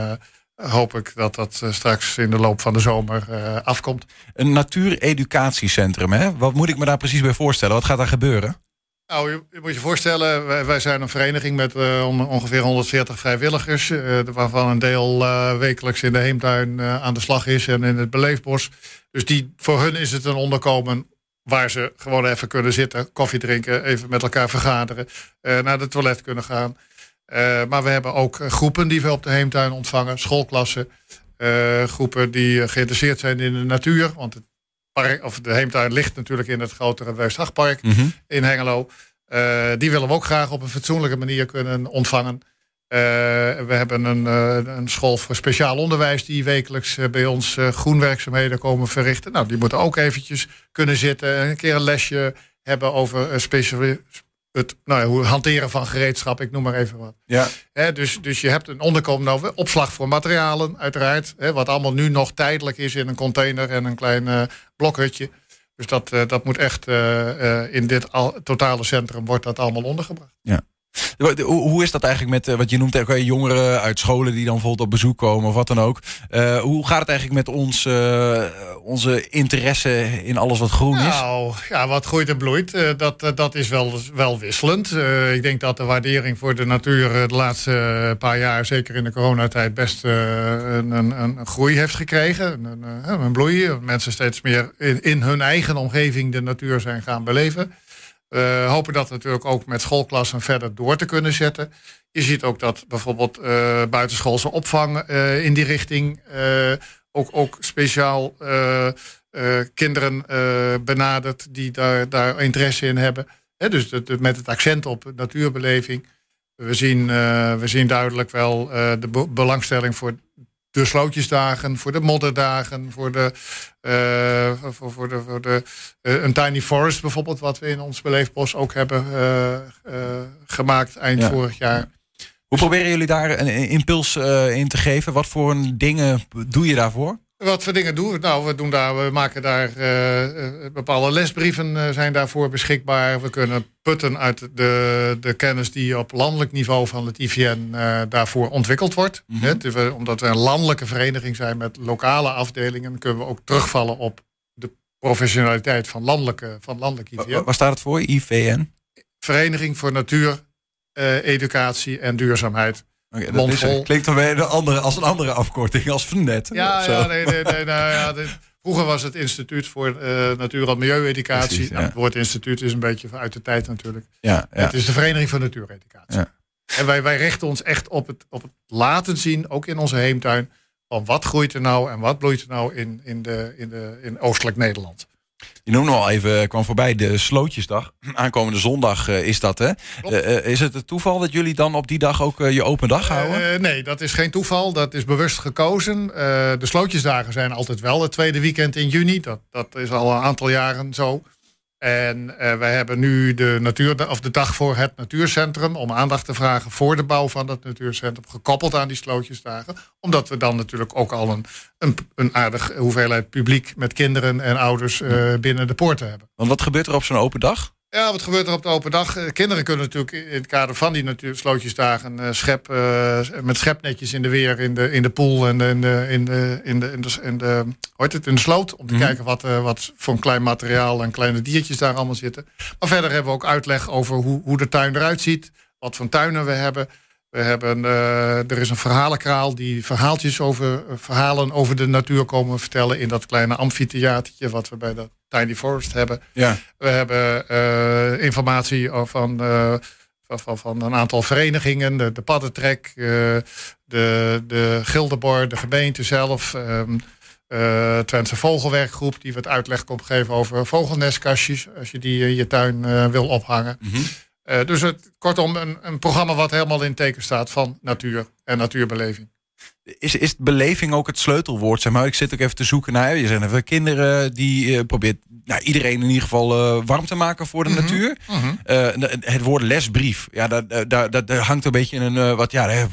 hoop ik dat dat straks in de loop van de zomer afkomt. Een natuureducatiecentrum, hè? Wat moet ik me daar precies bij voorstellen? Wat gaat daar gebeuren? Nou, je, moet je voorstellen, wij, zijn een vereniging met eh, on- ongeveer 140 vrijwilligers, eh, waarvan een deel eh, wekelijks in de heemtuin aan de slag is en in het beleefbos. Dus die, voor hun is het een onderkomen waar ze gewoon even kunnen zitten, koffie drinken, even met elkaar vergaderen, naar de toilet kunnen gaan. Maar we hebben ook groepen die we op de heemtuin ontvangen, schoolklassen, groepen die geïnteresseerd zijn in de natuur, want het park, of de heemtuin ligt natuurlijk in het grotere Weesthagpark Mhm. in Hengelo. Eh, die willen we ook graag op een fatsoenlijke manier kunnen ontvangen. Eh, we hebben een, eh, een school voor speciaal onderwijs die wekelijks bij ons groenwerkzaamheden komen verrichten. Nou, die moeten ook eventjes kunnen zitten en een keer een lesje hebben over speciaal het nou ja, hoe hanteren van gereedschap, ik noem maar even wat. Ja. Dus, dus je hebt een onderkomen nodig, opslag voor materialen, uiteraard. Wat allemaal nu nog tijdelijk is in een container en een klein eh, blokhutje. Dus dat, eh, dat moet echt eh, in dit al, totale centrum wordt dat allemaal ondergebracht. Ja. Hoe is dat eigenlijk met eh, wat je noemt eh, jongeren uit scholen die dan bijvoorbeeld op bezoek komen of wat dan ook? Eh, hoe gaat het eigenlijk met onze interesse in alles wat groen is? Nou, ja, wat groeit en bloeit, dat, dat is wel, wel wisselend. Ik denk dat de waardering voor de natuur de laatste paar jaar, zeker in de coronatijd, best een, een, een groei heeft gekregen. Een, een, bloei. Mensen steeds meer in, in hun eigen omgeving de natuur zijn gaan beleven. We hopen dat natuurlijk ook met schoolklassen verder door te kunnen zetten. Je ziet ook dat bijvoorbeeld eh, buitenschoolse opvang eh, in die richting ook, ook speciaal kinderen benaderd die daar, daar interesse in hebben. Dus met het accent op natuurbeleving. We zien, we zien duidelijk wel de be- belangstelling voor de slootjesdagen, voor de modderdagen, voor de, eh, voor, voor de, voor de eh, een tiny forest bijvoorbeeld, wat we in ons beleefbos ook hebben eh, gemaakt eind Ja. vorig jaar. Hoe proberen jullie daar een impuls in te geven? Wat voor dingen doe je daarvoor? Wat voor dingen doen we? Nou, we, doen daar, we maken daar eh, eh, bepaalde lesbrieven eh, zijn daarvoor beschikbaar. We kunnen putten uit de, de kennis die op landelijk niveau van het IVN daarvoor ontwikkeld wordt. Hè, dus we- omdat we een landelijke vereniging zijn met lokale afdelingen, kunnen we ook terugvallen op de professionaliteit van landelijke, van landelijk IVN. Wa- Waar staat het voor? IVN? Vereniging voor Natuur, Educatie en Duurzaamheid. Dat is, Mondvol. klinkt dan weer een andere, als een andere afkorting, als van net. Ja, ja, nee, nee, nee, nou ja, dit- vroeger was het Instituut voor eh, Natuur- en Milieueducatie. Precies, ja. Nou, het woord instituut is een beetje uit de tijd natuurlijk. Ja, ja. Het is de Vereniging voor Natuureducatie. Ja. En wij, wij richten ons echt op het, op het laten zien, ook in onze heemtuin, van wat groeit er nou en wat bloeit er nou in, in, de, in, de, in Oostelijk Nederland. Je noemde al even, kwam voorbij, de Slootjesdag. *clears throat* Aankomende zondag eh, is dat, hè? Eh, eh, is het het toeval dat jullie dan op die dag ook eh, je open dag houden? Eh, nee, dat is geen toeval. Dat is bewust gekozen. Eh, de slootjesdagen zijn altijd wel het tweede weekend in juni. Dat, dat is al een aantal jaren zo. En eh, wij hebben nu de, natuur, of de dag voor het natuurcentrum... om aandacht te vragen voor de bouw van dat natuurcentrum... gekoppeld aan die slootjesdagen. Omdat we dan natuurlijk ook al een, een, een aardig hoeveelheid publiek... met kinderen en ouders eh, binnen de poorten hebben. Want wat gebeurt er op zo'n open dag? Ja, wat gebeurt er op de open dag? Eh, Kinderen kunnen natuurlijk in het kader van die natuurslootjesdagen eh, schep, eh, met schepnetjes in de weer, in de, in de pool en in, de, in, de, in, de, in, de, in, de, hoe heet het, in de sloot. Om te Mhm. kijken wat, wat voor een klein materiaal en kleine diertjes daar allemaal zitten. Maar verder hebben we ook uitleg over hoe, hoe de tuin eruit ziet. Wat voor tuinen we hebben. We hebben eh, er is een verhalenkraal die verhaaltjes over, eh, verhalen over de natuur komen vertellen in dat kleine amfitheatertje wat we bij de Tiny Forest hebben. Ja. We hebben eh, informatie van, van, van, van een aantal verenigingen, de, de Paddentrek, de, de Gildebor, de gemeente zelf, eh Twentse Vogelwerkgroep, die wat uitleg komt geven over vogelnestkastjes, als je die in je tuin wil ophangen. Eh, dus het, kortom, een, een programma wat helemaal in teken staat van natuur en natuurbeleving. Is, is beleving ook het sleutelwoord? Zeg maar? Ik zit ook even te zoeken naar. Je zegt even kinderen die eh, probeert nou, iedereen in ieder geval eh, warm te maken voor de natuur. Mhm. Eh, het woord lesbrief, ja, dat, dat, dat, dat hangt een beetje in een eh, wat ja, eh, eh,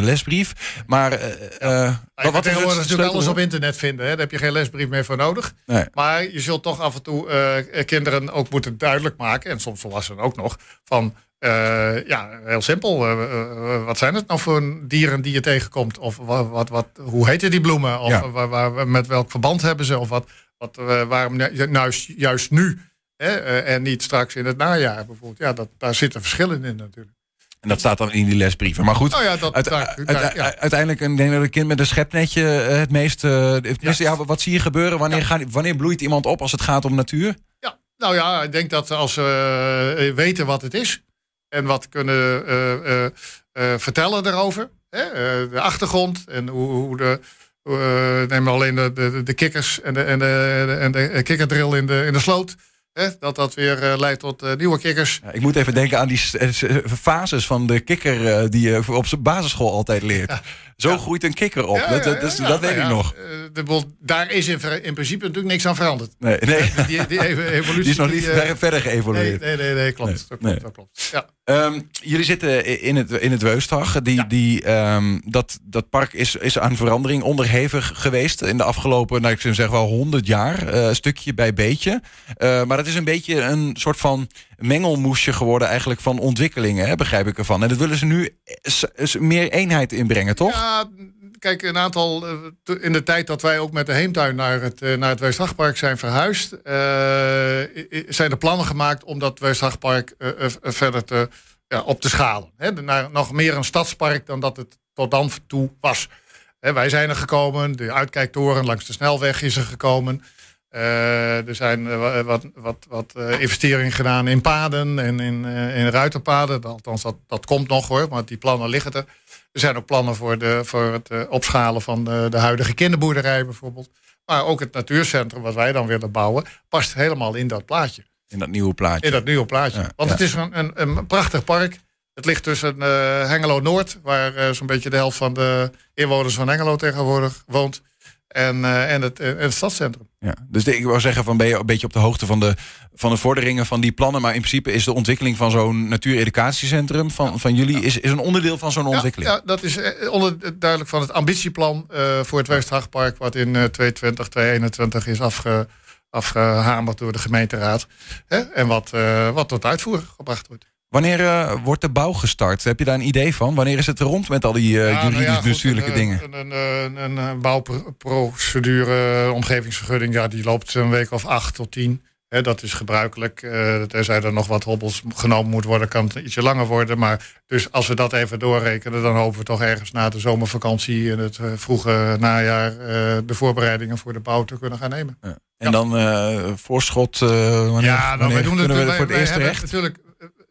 lesbrief. Maar eh, eh, Wat, wat, is het natuurlijk alles op internet vinden. Hè? Daar heb je geen lesbrief meer voor nodig. Nee. Maar je zult toch af en toe eh, kinderen ook moeten duidelijk maken. En soms volwassenen ook nog. Van eh, ja, heel simpel. eh, eh, wat zijn het nou voor dieren die je tegenkomt? Of wat, wat, wat, hoe heten die bloemen? Of Ja. waar, waar- met welk verband hebben ze? Of wat, wat, eh, waarom ju- juist, nu? Hè? eh, en niet straks in het najaar bijvoorbeeld. Ja, dat, daar zitten verschillen in natuurlijk. En dat staat dan in die lesbrieven. Maar goed, Nou ja, dat- uit- daar- uit- daar- ja. uiteindelijk een, denk ik dat een kind met een schepnetje eh, het meest... het meeste ja. wat zie je gebeuren? Wanneer, gaan, wanneer bloeit iemand op als het gaat om natuur? Ja, nou ja, ik denk dat als we eh, weten wat het is en wat kunnen vertellen daarover, hè, de achtergrond en hoe, hoe de. Eh, neem alleen de, de, de kikkers en de, en de, en de kikkerdrill in de, in de sloot. Hè, dat dat weer eh, leidt tot eh, nieuwe kikkers. Ja, ik moet even denken aan die eh, fases van de kikker eh, die je op zijn basisschool altijd leert. Zo groeit een kikker op. Dat dat, dat, dat nou weet ik nog. eh, de daar is in, in principe natuurlijk niks aan veranderd. Nee, nee. *laughs* Die, die ev- evolutie. Die is nog niet eh, ver- verder geëvolueerd. Nee, nee, nee, nee, klopt. Nee, dat klopt, dat. Ehm, jullie zitten in het, in het Weustag. Die, die, ehm, dat, dat park is, is aan verandering onderhevig geweest in de afgelopen, nou, ik zou zeggen wel 100 jaar, eh, stukje bij beetje. Maar het is een beetje een soort van mengelmoesje geworden eigenlijk van ontwikkelingen, hè, begrijp ik ervan. En dat willen ze nu meer eenheid inbrengen, toch? Ja, kijk, een aantal. eh, In de tijd dat wij ook met de heemtuin naar het, eh, naar het zijn verhuisd, eh, zijn er plannen gemaakt om dat Weesdagpark eh, verder te, ja, op te schalen. Hè, naar nog meer een stadspark dan dat het tot dan toe was. Hè, wij zijn er gekomen, de uitkijktoren langs de snelweg is er gekomen. Eh, er zijn eh, wa- wat, wat, wat eh, investeringen gedaan in paden en in, eh, in ruiterpaden. Althans, dat, dat komt nog hoor, maar die plannen liggen er. Er zijn ook plannen voor, de, voor het eh, opschalen van de, de huidige kinderboerderij bijvoorbeeld. Maar ook het natuurcentrum wat wij dan willen bouwen, past helemaal in dat plaatje. In dat nieuwe plaatje. In dat nieuwe plaatje. Ja, Want ja. het is een, een, een prachtig park. Het ligt tussen eh, Hengelo Noord, waar eh, zo'n beetje de helft van de inwoners van Hengelo tegenwoordig woont. En, eh, en, het, en het stadscentrum. Ja, dus de- ik wou zeggen, van ben je een beetje op de hoogte van de, van de vorderingen van die plannen. Maar in principe is de ontwikkeling van zo'n natuureducatiecentrum van, van jullie is, is een onderdeel van zo'n ontwikkeling. Ja, dat is eh, onder, duidelijk van het ambitieplan eh, voor het Westhaagpark, wat in eh 2020, 2021 is afge, afgehamerd door de gemeenteraad. Hè? En wat, eh, wat tot uitvoer gebracht wordt. Wanneer eh, wordt de bouw gestart? Heb je daar een idee van? Wanneer is het rond met al die eh, Ja, nou ja, juridisch goed, bestuurlijke een, dingen? Een, een, een, een, een bouwprocedure, omgevingsvergunning, ja, die loopt een week of acht tot tien. Dat is gebruikelijk. Eh tenzij er nog wat hobbels genomen moet worden, kan het ietsje langer worden. Maar dus als we dat even doorrekenen, dan hopen we toch ergens na de zomervakantie in het eh, vroege najaar eh, de voorbereidingen voor de bouw te kunnen gaan nemen. En dan eh, voorschot, eh Ja, nou, wanneer wij doen het we wij- voor het wij eerst? Natuurlijk, eh,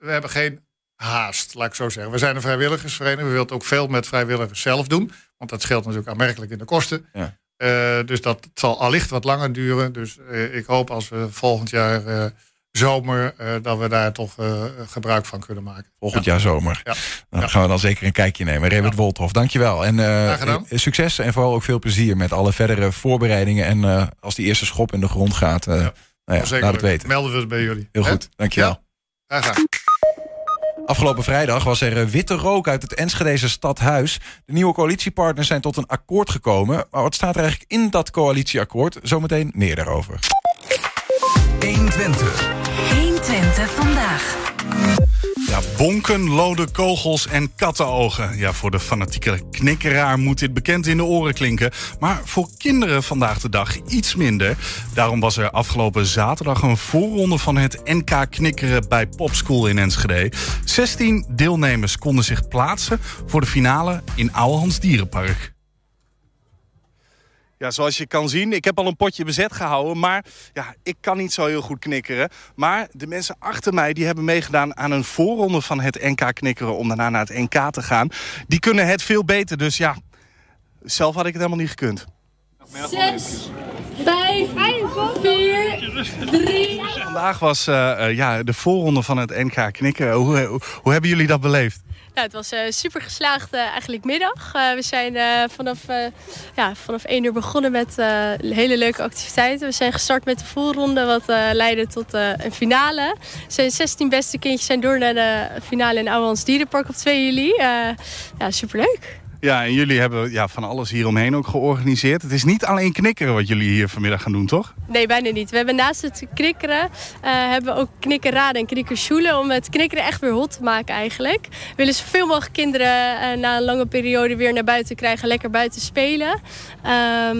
we hebben geen haast, laat ik zo zeggen. We zijn een vrijwilligersvereniging. We willen ook veel met vrijwilligers zelf doen. Want dat scheelt natuurlijk aanmerkelijk in de kosten. Ja. Eh, dus dat zal allicht wat langer duren. Dus eh, ik hoop als we volgend jaar eh, zomer... dat we daar toch gebruik van kunnen maken. Volgend Ja. jaar zomer. Ja. Dan gaan we dan zeker een kijkje nemen. Revert Wolthof, dankjewel. En succes en vooral ook veel plezier met alle verdere voorbereidingen. En als die eerste schop in de grond gaat, nou laat het weten. Melden we het bij jullie. Heel goed, dankjewel. Graag gedaan. Afgelopen vrijdag was er eh, witte rook uit het Enschedeze stadhuis. De nieuwe coalitiepartners zijn tot een akkoord gekomen. Maar wat staat er eigenlijk in dat coalitieakkoord? Zometeen meer daarover. 120. 120 vandaag. Ja, bonken, lode kogels en kattenogen. Ja, voor de fanatieke knikkeraar moet dit bekend in de oren klinken. Maar voor kinderen vandaag de dag iets minder. Daarom was er afgelopen zaterdag een voorronde van het NK Knikkeren bij Popschool in Enschede. 16 deelnemers konden zich plaatsen voor de finale in Ouwehands Dierenpark. Ja, zoals je kan zien, ik heb al een potje bezet gehouden. Maar ja, ik kan niet zo heel goed knikkeren. Maar de mensen achter mij die hebben meegedaan aan een voorronde van het NK knikkeren... om daarna naar het NK te gaan. Die kunnen het veel beter. Dus ja, zelf had ik het helemaal niet gekund. Zes, vijf, vier, drie. Vandaag was eh, eh, ja, de voorronde van het NK knikkeren. Hoe, hoe, hoe hebben jullie dat beleefd? Nou, het was eh, super geslaagd eh, eigenlijk middag. Eh, we zijn vanaf, ja, vanaf 1 uur begonnen met hele leuke activiteiten. We zijn gestart met de voorronde, wat leidde tot een finale. Zijn 16 beste kindjes zijn door naar de finale in Ouwehands Dierenpark op 2 juli. Ja, superleuk. Ja, en jullie hebben ja, van alles hieromheen ook georganiseerd. Het is niet alleen knikkeren wat jullie hier vanmiddag gaan doen, toch? Nee, bijna niet. We hebben naast het knikkeren eh, hebben we ook knikkerraden en knikkersjoelen om het knikkeren echt weer hot te maken eigenlijk. We willen zoveel mogelijk kinderen eh, na een lange periode weer naar buiten krijgen, lekker buiten spelen. Ehm,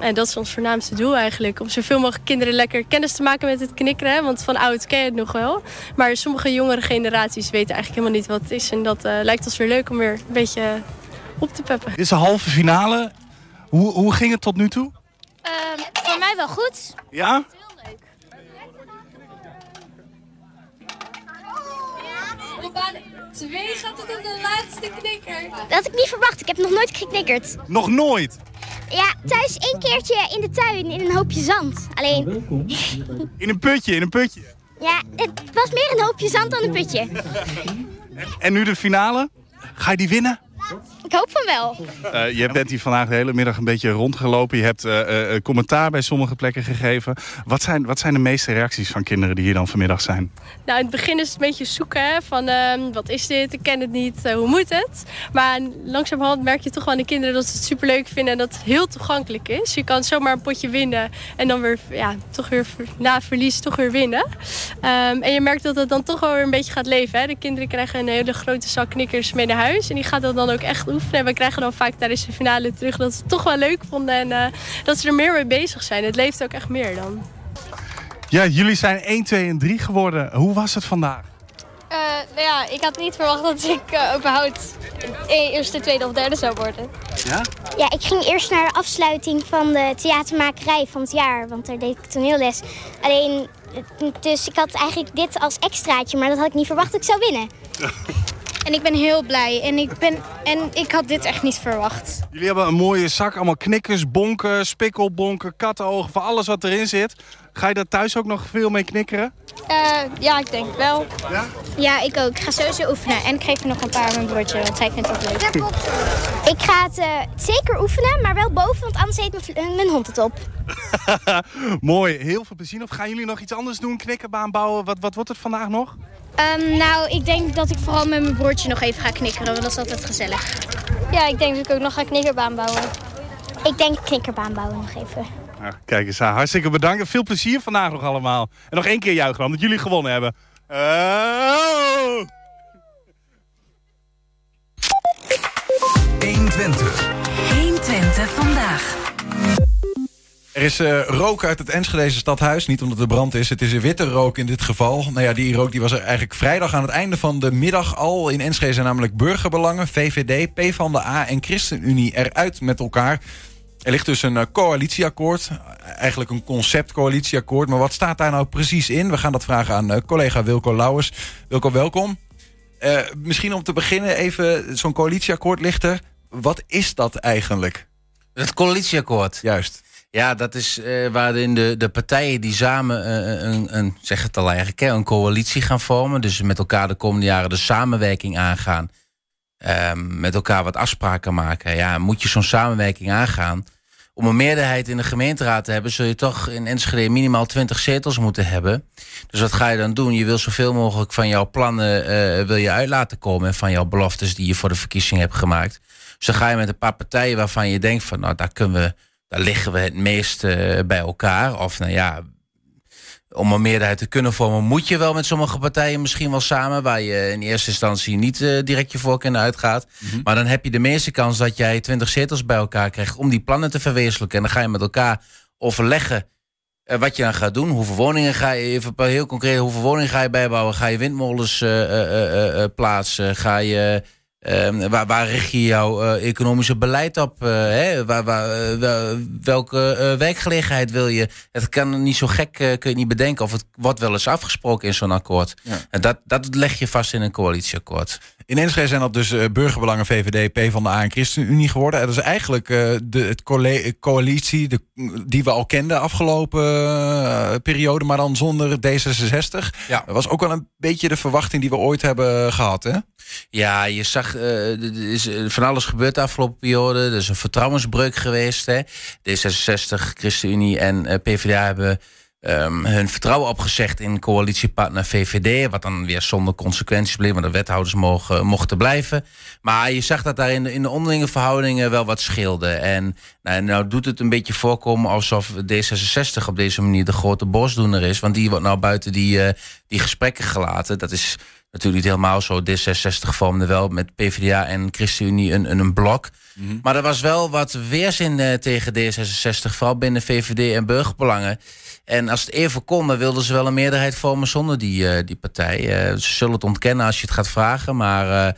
en dat is ons voornaamste doel eigenlijk. Om zoveel mogelijk kinderen lekker kennis te maken met het knikkeren. Want van oud ken je het nog wel. Maar sommige jongere generaties weten eigenlijk helemaal niet wat het is. En dat eh, lijkt ons weer leuk om weer een beetje op te peppen. Dit is de halve finale. Hoe, hoe ging het tot nu toe? voor mij wel goed. Ja? Op aan twee gaat het op de laatste knikker. Dat had ik niet verwacht. Ik heb nog nooit geknikkerd. Nog nooit. Ja, thuis één keertje in de tuin in een hoopje zand. Alleen, In een putje, in een putje. ja, het was meer een hoopje zand dan een putje. En nu de finale. Ga je die winnen? Ik hoop van wel. Eh, je bent hier vandaag de hele middag een beetje rondgelopen. Je hebt eh, eh, commentaar bij sommige plekken gegeven. Wat zijn, wat zijn de meeste reacties van kinderen die hier dan vanmiddag zijn? Nou, in het begin is het een beetje zoeken hè, van ehm, wat is dit, ik ken het niet, hoe moet het? Maar langzamerhand merk je toch wel aan de kinderen dat ze het superleuk vinden en dat het heel toegankelijk is. Je kan zomaar een potje winnen en dan weer, ja, toch weer na verlies toch weer winnen. Ehm, en je merkt dat het dan toch wel weer een beetje gaat leven. Hè? De kinderen krijgen een hele grote zak knikkers mee naar huis en die gaat dat dan ook echt oefenen. En we krijgen dan vaak tijdens de finale terug dat ze het toch wel leuk vonden en eh, dat ze er meer mee bezig zijn. Het leeft ook echt meer dan. Ja, jullie zijn 1, 2 en 3 geworden. Hoe was het vandaag? Eh, nou ja, ik had niet verwacht dat ik uh, überhaupt eerste, tweede of derde zou worden. Ja? Ja, ik ging eerst naar de afsluiting van de theatermakerij van het jaar, want daar deed ik toneelles. Alleen, dus ik had eigenlijk dit als extraatje, maar dat had ik niet verwacht dat ik zou winnen. *laughs* En ik ben heel blij. En ik, ben, en ik had dit echt niet verwacht. Jullie hebben een mooie zak, allemaal knikkers, bonken, spikkelbonken, kattenogen, van alles wat erin zit. Ga je daar thuis ook nog veel mee knikkeren? Eh, ja, ik denk wel. Ja? Ja, ik ook. Ik ga sowieso oefenen. En ik geef er nog een paar aan mijn broertje, want hij vindt het leuk. *laughs* ik ga het eh, zeker oefenen, maar wel boven, want anders eet mijn, vl- mijn hond het op. *laughs* Mooi, heel veel plezier. Of gaan jullie nog iets anders doen? Knikkerbaan bouwen? Wat, wat wordt het vandaag nog? Ehm, nou, ik denk dat ik vooral met mijn broertje nog even ga knikkeren, want dat is altijd gezellig. Ja, ik denk dat ik ook nog ga knikkerbaan bouwen. Ik denk knikkerbaan bouwen nog even. Nou, kijk eens aan. Hartstikke bedankt. Veel plezier vandaag nog allemaal. En nog één keer juichen dan, dat jullie gewonnen hebben. Oh! 120. 120 vandaag. Er is eh, rook uit het Enschedeze stadhuis. Niet omdat er brand is, het is een witte rook in dit geval. Nou ja, die rook die was er eigenlijk vrijdag aan het einde van de middag al. In Enschede zijn namelijk burgerbelangen, VVD, PvdA en ChristenUnie eruit met elkaar. Er ligt dus een eh, coalitieakkoord. Eigenlijk een conceptcoalitieakkoord. Maar wat staat daar nou precies in? We gaan dat vragen aan eh, collega Wilco Lauwers. Wilco, welkom. Misschien om te beginnen even zo'n coalitieakkoord ligt er. Wat is dat eigenlijk? Het coalitieakkoord. Juist. Ja, dat is eh, waarin de, de partijen die samen eh, een, een, zeg het al eigenlijk, een coalitie gaan vormen. Dus met elkaar de komende jaren de samenwerking aangaan. Ehm, met elkaar wat afspraken maken. Ja, moet je zo'n samenwerking aangaan. Om een meerderheid in de gemeenteraad te hebben, zul je toch in Enschede minimaal 20 zetels moeten hebben. Dus wat ga je dan doen? Je wil zoveel mogelijk van jouw plannen eh, wil je uit laten komen. En van jouw beloftes die je voor de verkiezing hebt gemaakt. Dus dan ga je met een paar partijen waarvan je denkt van nou, daar kunnen we daar liggen we het meest eh, bij elkaar. Of nou ja, om een meerderheid te kunnen vormen, moet je wel met sommige partijen misschien wel samen, waar je in eerste instantie niet eh, direct je voorkeur uitgaat. Maar dan heb je de meeste kans dat jij 20 zetels bij elkaar krijgt om die plannen te verwezenlijken. En dan ga je met elkaar overleggen eh, wat je dan gaat doen. Hoeveel woningen ga je, even heel concreet, hoeveel woningen ga je bijbouwen? Ga je windmolens plaatsen? Ga je Ehm, waar, waar richt je jouw eh, economische beleid op? eh, hè? Waar, waar, eh, wel- welke werkgelegenheid wil je? Het kan niet zo gek, kun je niet bedenken. Of het wordt wel eens afgesproken in zo'n akkoord. En dat, dat leg je vast in een coalitieakkoord. In Enschede zijn dat dus eh, burgerbelangen VVD, PvdA en ChristenUnie geworden. En dat is eigenlijk eh, de het coalitie de, die we al kenden afgelopen eh, periode, maar dan zonder D66. Ja. Dat was ook wel een beetje de verwachting die we ooit hebben gehad, hè? Ja, je zag, er is van alles gebeurd de afgelopen periode. Er is een vertrouwensbreuk geweest. Hè. D66, ChristenUnie en PvdA hebben ehm, hun vertrouwen opgezegd in coalitiepartner VVD. Wat dan weer zonder consequenties bleef, want de wethouders mogen, mochten blijven. Maar je zag dat daar in de, in de onderlinge verhoudingen wel wat scheelde. En nou, nou doet het een beetje voorkomen alsof D66 op deze manier de grote bosdoener is. Want die wordt nou buiten die, eh, die gesprekken gelaten. Dat is natuurlijk niet helemaal zo. D66 vormde wel met PvdA en ChristenUnie een, een, een blok. Maar er was wel wat weerzin eh, tegen D66, vooral binnen VVD en burgerbelangen. En als het even kon, dan wilden ze wel een meerderheid vormen zonder die, eh, die partij. Eh, ze zullen het ontkennen als je het gaat vragen, maar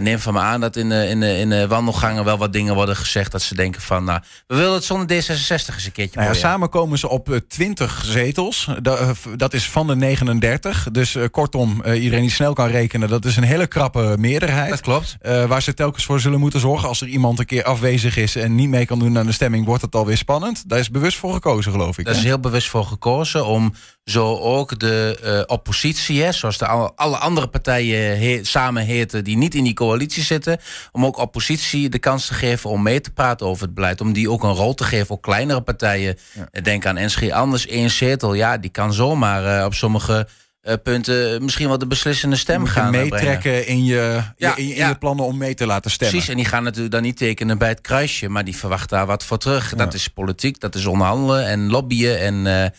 neem van me aan dat in de, in, de, in de wandelgangen wel wat dingen worden gezegd dat ze denken van, nou, we willen het zonder D66 eens een keertje Nou ja, samen komen ze op eh, 20 zetels. Eh, Dat is van de 39. Dus eh, kortom, eh, iedereen die snel kan rekenen, dat is een hele krappe meerderheid. Dat klopt. Eh, waar ze telkens voor zullen moeten zorgen. Als er iemand een keer afwezig is en niet mee kan doen aan de stemming, wordt het alweer spannend. Daar is bewust voor gekozen, geloof ik. Daar is heel bewust voor gekozen om zo ook de eh, oppositie, hè, zoals de al- alle andere partijen he- samen heten die niet in die coalitie zitten, om ook oppositie de kans te geven om mee te praten over het beleid. Om die ook een rol te geven, ook kleinere partijen. Denk aan NSG Anders, één zetel. Ja, die kan zomaar eh, op sommige eh, punten misschien wel de beslissende stem je gaan meetrekken in je, Ja, in, in ja. je plannen om mee te laten stemmen. Precies, en die gaan natuurlijk dan niet tekenen bij het kruisje, maar die verwachten daar wat voor terug. Dat is politiek, dat is onderhandelen en lobbyen. En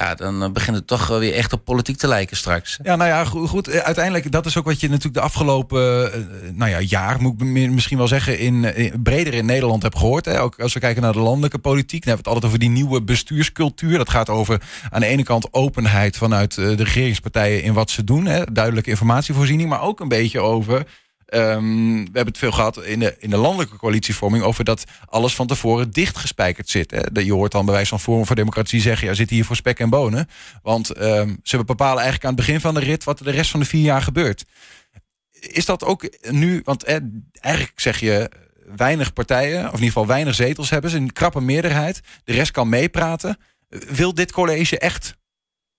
ja, dan eh, begint het toch weer echt op politiek te lijken straks. Ja, nou ja, go- goed. eh, Uiteindelijk, dat is ook wat je natuurlijk de afgelopen eh, nou ja, jaar, moet ik mi- misschien wel zeggen, in, in- breder in Nederland hebt gehoord. Hè. Ook als we kijken naar de landelijke politiek, dan hebben we het altijd over die nieuwe bestuurscultuur. Dat gaat over aan de ene kant openheid vanuit de regeringspartijen in wat ze doen. Hè. Duidelijke informatievoorziening, maar ook een beetje over. Ehm, we hebben het veel gehad in de, in de landelijke coalitievorming over dat alles van tevoren dichtgespijkerd zit. Hè. Je hoort dan bij wijze van Forum voor Democratie zeggen, ja, zit hier voor spek en bonen. Want ehm, ze bepalen eigenlijk aan het begin van de rit wat er de rest van de vier jaar gebeurt. is dat ook nu, want eigenlijk zeg je weinig partijen, of in ieder geval weinig zetels hebben ze, een krappe meerderheid. De rest kan meepraten. Wil dit college echt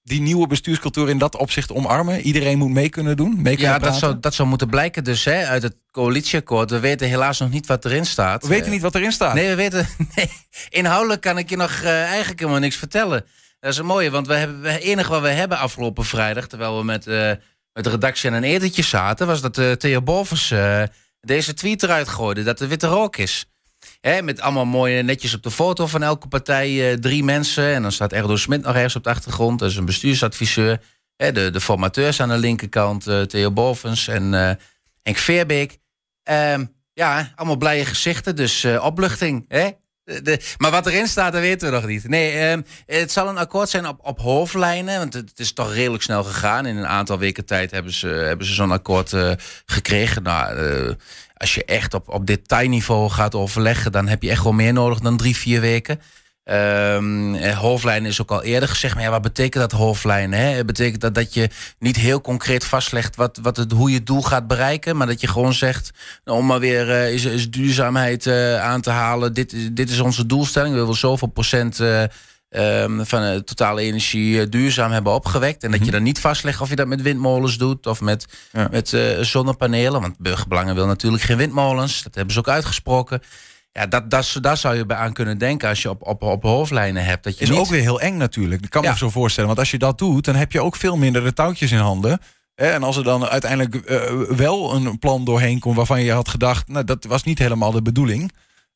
die nieuwe bestuurscultuur in dat opzicht omarmen? Iedereen moet mee kunnen doen? Mee kunnen Ja, dat zou, dat zou moeten blijken dus hè, uit het coalitieakkoord. We weten helaas nog niet wat erin staat. We weten niet wat erin staat. Nee, we weten. *laughs* Nee, inhoudelijk kan ik je nog eh, eigenlijk helemaal niks vertellen. Dat is een mooie, want we hebben, het enige wat we hebben afgelopen vrijdag, terwijl we met, eh, met de redactie aan een etentje zaten, was dat eh Theo Bovens deze tweet eruit gooide dat er witte rook is. Hè, met allemaal mooie netjes op de foto van elke partij eh, drie mensen. En dan staat Erdo Smit nog ergens op de achtergrond. Dat is een bestuursadviseur. Hè, de, de formateurs aan de linkerkant, eh, Theo Bovens en eh Henk Veerbeek. Ehm, ja, allemaal blije gezichten, dus eh, opluchting. Hè? Maar wat erin staat, dat weten we nog niet. Nee, ehm, het zal een akkoord zijn op, op hoofdlijnen. Want het, het is toch redelijk snel gegaan. In een aantal weken tijd hebben ze, hebben ze zo'n akkoord eh, gekregen. Nou, eh, als je echt op, op detailniveau gaat overleggen, dan heb je echt wel meer nodig dan drie, vier weken. Ehm eh, hoofdlijnen is ook al eerder gezegd, maar ja, wat betekent dat hoofdlijnen? Hè? Betekent dat dat je niet heel concreet vastlegt wat, wat het, hoe je het doel gaat bereiken, maar dat je gewoon zegt, nou, om maar weer eh, is, is duurzaamheid eh, aan te halen, dit, is- dit is onze doelstelling, we willen zoveel procent eh, ehm, van de totale energie duurzaam hebben opgewekt. En dat je dan niet vastlegt of je dat met windmolens doet of met, met zonnepanelen, want burgerbelangen wil natuurlijk geen windmolens, dat hebben ze ook uitgesproken. Ja, dat, dat, daar zou je bij aan kunnen denken als je op, op, op hoofdlijnen hebt. Dat je is niet... ook weer heel eng natuurlijk. Dat kan me zo voorstellen. Want als je dat doet, dan heb je ook veel minder de touwtjes in handen. En als er dan uiteindelijk eh, wel een plan doorheen komt waarvan je had gedacht, nou dat was niet helemaal de bedoeling.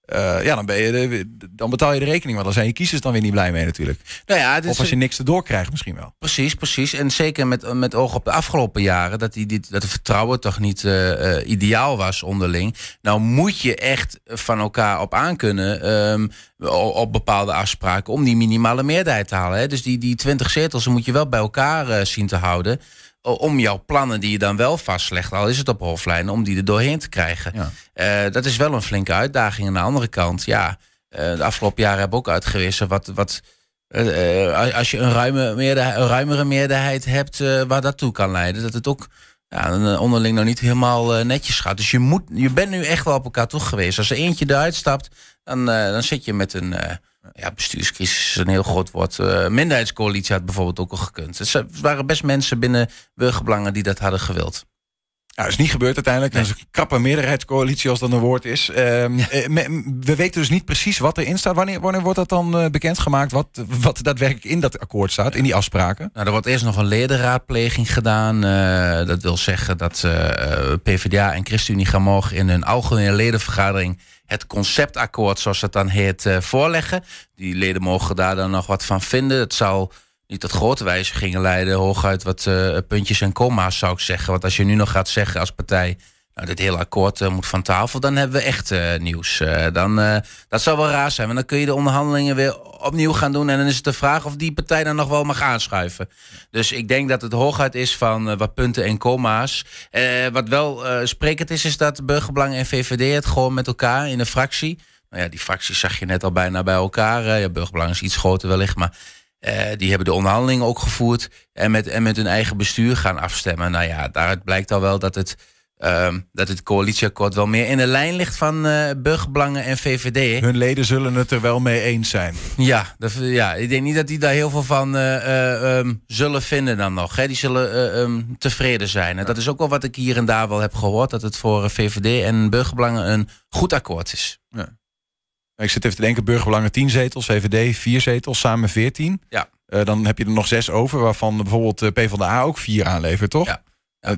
Eh, ja, dan, ben je de, dan betaal je de rekening. Want dan zijn je kiezers dan weer niet blij mee natuurlijk. Nou ja, of als je niks erdoor krijgt misschien wel. Precies, precies. En zeker met, met oog op de afgelopen jaren, dat, die, dit, dat het vertrouwen toch niet eh, eh, ideaal was onderling. Nou moet je echt van elkaar op aankunnen ehm, o- op bepaalde afspraken om die minimale meerderheid te halen. Hè. Dus die, die 20 zetels moet je wel bij elkaar zien te houden. Om jouw plannen die je dan wel vastlegt, al is het op hoofdlijnen, om die er doorheen te krijgen. Eh, dat is wel een flinke uitdaging. Aan de andere kant, ja, eh, de afgelopen jaren hebben we ook uitgewezen wat, wat, eh, als je een, ruime meerderheid, een ruimere meerderheid hebt waar dat toe kan leiden, dat het ook ja, onderling nog niet helemaal netjes gaat. Dus je, moet, je bent nu echt wel op elkaar toe geweest. Als er eentje eruit stapt, dan, dan zit je met een ja, bestuurscrisis, is een heel groot woord. Eh, minderheidscoalitie had bijvoorbeeld ook al gekund. Dus er waren best mensen binnen burgerbelangen die dat hadden gewild. Nou, dat is niet gebeurd uiteindelijk. Dat is een krappe meerderheidscoalitie als dat een woord is. Ehm, eh, we weten dus niet precies wat erin staat. Wanneer, wanneer wordt dat dan eh, bekendgemaakt? Wat, wat daadwerkelijk in dat akkoord staat, in die afspraken? Nou, er wordt eerst nog een ledenraadpleging gedaan. Eh, dat wil zeggen dat PvdA en ChristenUnie gaan morgen in hun algemene ledenvergadering het conceptakkoord, zoals dat dan heet, voorleggen. Die leden mogen daar dan nog wat van vinden. Het zal niet tot grote wijzigingen leiden, hooguit wat eh, puntjes en comma's zou ik zeggen. Want als je nu nog gaat zeggen als partij, nou, dit hele akkoord eh, moet van tafel, dan hebben we echt eh, nieuws. Dan, dat zou wel raar zijn, want dan kun je de onderhandelingen weer opnieuw gaan doen. En dan is het de vraag of die partij dan nog wel mag aanschuiven. Dus ik denk dat het hooguit is van wat punten en comma's. Eh, wat wel sprekend is, is dat Burgerbelang en VVD het gewoon met elkaar in een fractie. Nou ja, die fracties zag je net al bijna bij elkaar. ja, Burgerbelang is iets groter wellicht, maar eh, die hebben de onderhandelingen ook gevoerd en met, en met hun eigen bestuur gaan afstemmen. Nou ja, daaruit blijkt al wel dat het, ehm, dat het coalitieakkoord wel meer in de lijn ligt van eh burgerbelangen en VVD. Hun leden zullen het er wel mee eens zijn. Ja, dat, ja, ik denk niet dat die daar heel veel van eh, eh, ehm, zullen vinden dan nog. Hè. Die zullen eh, ehm, tevreden zijn. En dat is ook wel wat ik hier en daar wel heb gehoord. Dat het voor VVD en burgerbelangen een goed akkoord is. Ja. Ik zit even te denken, burgerbelangen 10 zetels, VVD 4 zetels, samen 14. Ja. Eh, dan heb je er nog zes over, waarvan bijvoorbeeld eh, PvdA ook vier aanlevert, toch? Ja.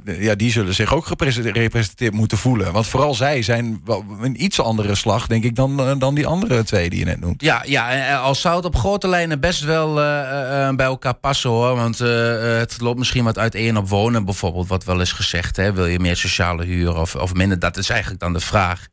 ja, die zullen zich ook gerepresenteerd moeten voelen. Want vooral zij zijn wel een iets andere slag, denk ik, dan, eh, dan die andere twee die je net noemt. Ja, ja, eh, al zou het op grote lijnen best wel eh, eh, bij elkaar passen hoor. Want eh, eh, het loopt misschien wat uiteen op wonen bijvoorbeeld, wat wel is gezegd. Hè? Wil je meer sociale huur of, of minder? Dat is eigenlijk dan de vraag.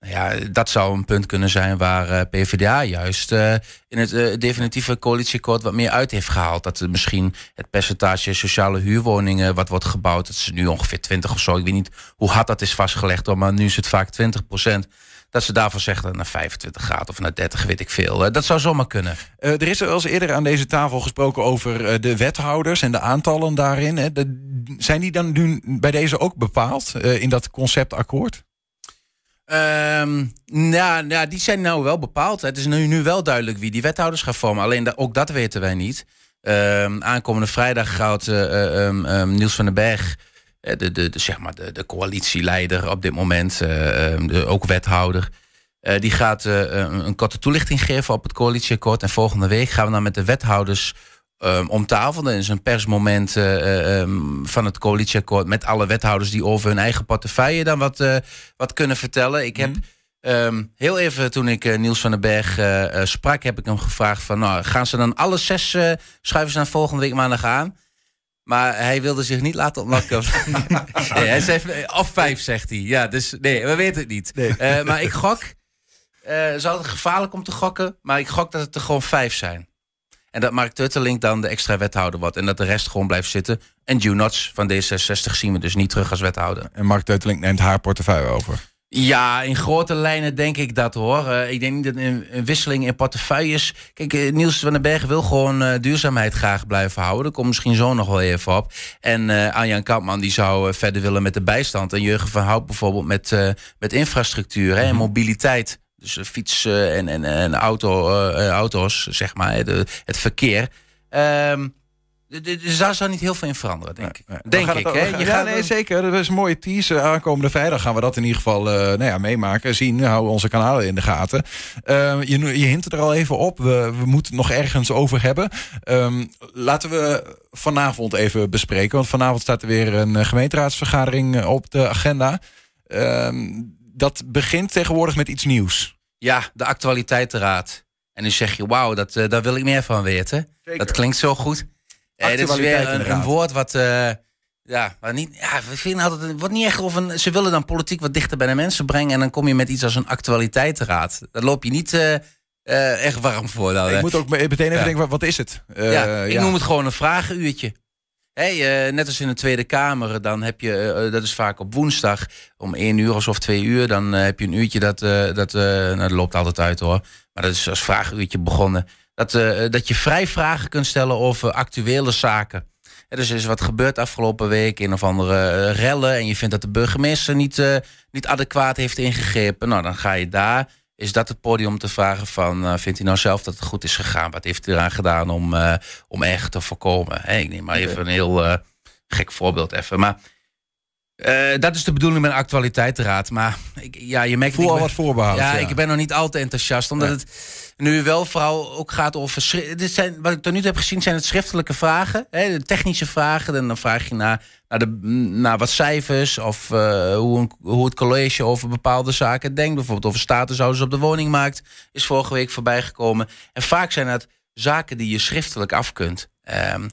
Nou ja, dat zou een punt kunnen zijn waar eh, PvdA juist eh, in het eh, definitieve coalitieakkoord wat meer uit heeft gehaald. Dat er misschien het percentage sociale huurwoningen wat wordt gebouwd, dat is nu ongeveer 20 of zo. Ik weet niet hoe hard dat is vastgelegd, maar nu is het vaak 20 procent. dat ze daarvoor zeggen naar 25 graden of naar 30, weet ik veel. Dat zou zomaar kunnen. Er is er eens eerder aan deze tafel gesproken over de wethouders en de aantallen daarin. Hè. Zijn die dan nu bij deze ook bepaald in dat conceptakkoord? Nou, nou, die zijn nou wel bepaald. Het is nu, nu wel duidelijk wie die wethouders gaan vormen. Alleen ook dat weten wij niet. Ehm, aankomende vrijdag gaat eh, eh, ehm, Niels van den Berg, eh, de, de, de, zeg maar de, de coalitieleider op dit moment, de, ook wethouder. die gaat een korte toelichting geven op het coalitieakkoord. En volgende week gaan we dan met de wethouders ehm, om tafel. Dat is een persmoment eh, eh, ehm, van het coalitieakkoord met alle wethouders die over hun eigen portefeuille dan wat, eh, wat kunnen vertellen. Ik heb ehm, heel even toen ik Niels van den Berg sprak, heb ik hem gevraagd van nou, gaan ze dan alle zes eh schuiven ze dan volgende week maandag aan? Maar hij wilde zich niet laten ontlokken. *laughs* nee, hij zei, of vijf, zegt hij. Ja, dus nee, we weten het niet. Maar ik gok, eh is altijd gevaarlijk om te gokken, maar ik gok dat het er gewoon vijf zijn. En dat Mark Tuttelink dan de extra wethouder wordt. En dat de rest gewoon blijft zitten. En Knots van D66 zien we dus niet terug als wethouder. En Mark Teuteling neemt haar portefeuille over. Ja, in grote lijnen denk ik dat hoor. Eh, ik denk niet dat een, een wisseling in portefeuilles. Kijk, eh, Niels van den Berg wil gewoon eh, duurzaamheid graag blijven houden. Dat komt misschien zo nog wel even op. En eh Arjan Kampman die zou verder willen met de bijstand. En Jurgen van Hout bijvoorbeeld met, met infrastructuur hè, en mobiliteit. Dus eh, fiets eh, en, en, en auto, eh, eh, auto's, zeg maar, de, het verkeer. Ehm, d- dus daar zou niet heel veel in veranderen, denk ik. Denk ik, hè? ja, gaat nee, zeker. Dat is een mooie teaser. Aankomende vrijdag gaan we dat in ieder geval eh, nou ja, meemaken. Zien, houden onze kanalen in de gaten. Eh, je, je hint er al even op. We, we moeten het nog ergens over hebben. Ehm, laten we vanavond even bespreken. Want vanavond staat er weer een gemeenteraadsvergadering op de agenda. Ehm, dat begint tegenwoordig met iets nieuws. Ja, de actualiteitenraad. En nu zeg je, wauw, dat, eh, daar wil ik meer van weten. Dat klinkt zo goed. Eh, dit is weer een, woord wat, eh, ja, waar niet, ja, we vinden altijd, het wordt niet echt of een, ze willen dan politiek wat dichter bij de mensen brengen en dan kom je met iets als een actualiteitenraad. Daar loop je niet eh, eh, echt warm voor. Dan, ik moet ook meteen even Ja. denken, wat, wat is het? Eh, ja, ik ja. noem het gewoon een vragenuurtje. Hey, eh, net als in de Tweede Kamer, dan heb je, eh, dat is vaak op woensdag om één uur of twee uur, dan eh, heb je een uurtje dat, eh, dat, eh, nou, dat loopt altijd uit hoor, maar dat is als vragenuurtje begonnen. Dat, eh, dat je vrij vragen kunt stellen over actuele zaken. Dus er is wat gebeurd afgelopen week, een of andere eh, rellen, en je vindt dat de burgemeester niet, eh, niet adequaat heeft ingegrepen. Nou, dan ga je daar. Is dat het podium te vragen van, eh, vindt hij nou zelf dat het goed is gegaan? Wat heeft hij eraan gedaan om, eh om erger te voorkomen? Hè, ik neem maar even een heel eh, gek voorbeeld even. Maar eh, dat is de bedoeling met een actualiteitenraad. Maar ik, ja, je merkt... Voel al wat voorbehoud, Ja, ja. ik ben nog niet al te enthousiast. Omdat het nu wel vooral ook gaat over... Dit zijn, wat ik tot nu toe heb gezien zijn het schriftelijke vragen. Hè, de technische vragen. En dan vraag je naar, naar, de, naar wat cijfers. Of eh, hoe, een- hoe het college over bepaalde zaken denkt. Bijvoorbeeld over statushouders op de woningmarkt. Is vorige week voorbij gekomen. En vaak zijn dat zaken die je schriftelijk af kunt. Ehm,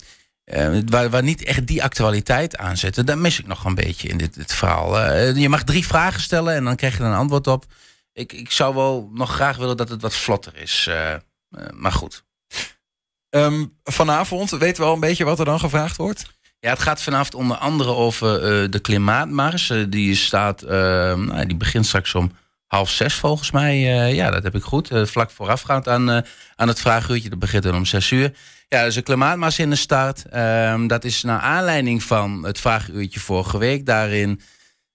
eh, waar, waar niet echt die actualiteit aan zitten. Dat mis ik nog een beetje in dit, dit verhaal. Eh, je mag drie vragen stellen en dan krijg je er een antwoord op. Ik, ik zou wel nog graag willen dat het wat vlotter is. eh, maar goed. Ehm, vanavond weten we al een beetje wat er dan gevraagd wordt? Ja, het gaat vanavond onder andere over de klimaatmars. Die, staat, nou, die begint straks om half zes volgens mij. Ja, dat heb ik goed. Vlak voorafgaand aan, aan het vraaguurtje. Dat begint dan om zes uur. Ja, dus een klimaatmars in de start. Ehm, dat is naar aanleiding van het vraaguurtje vorige week. Daarin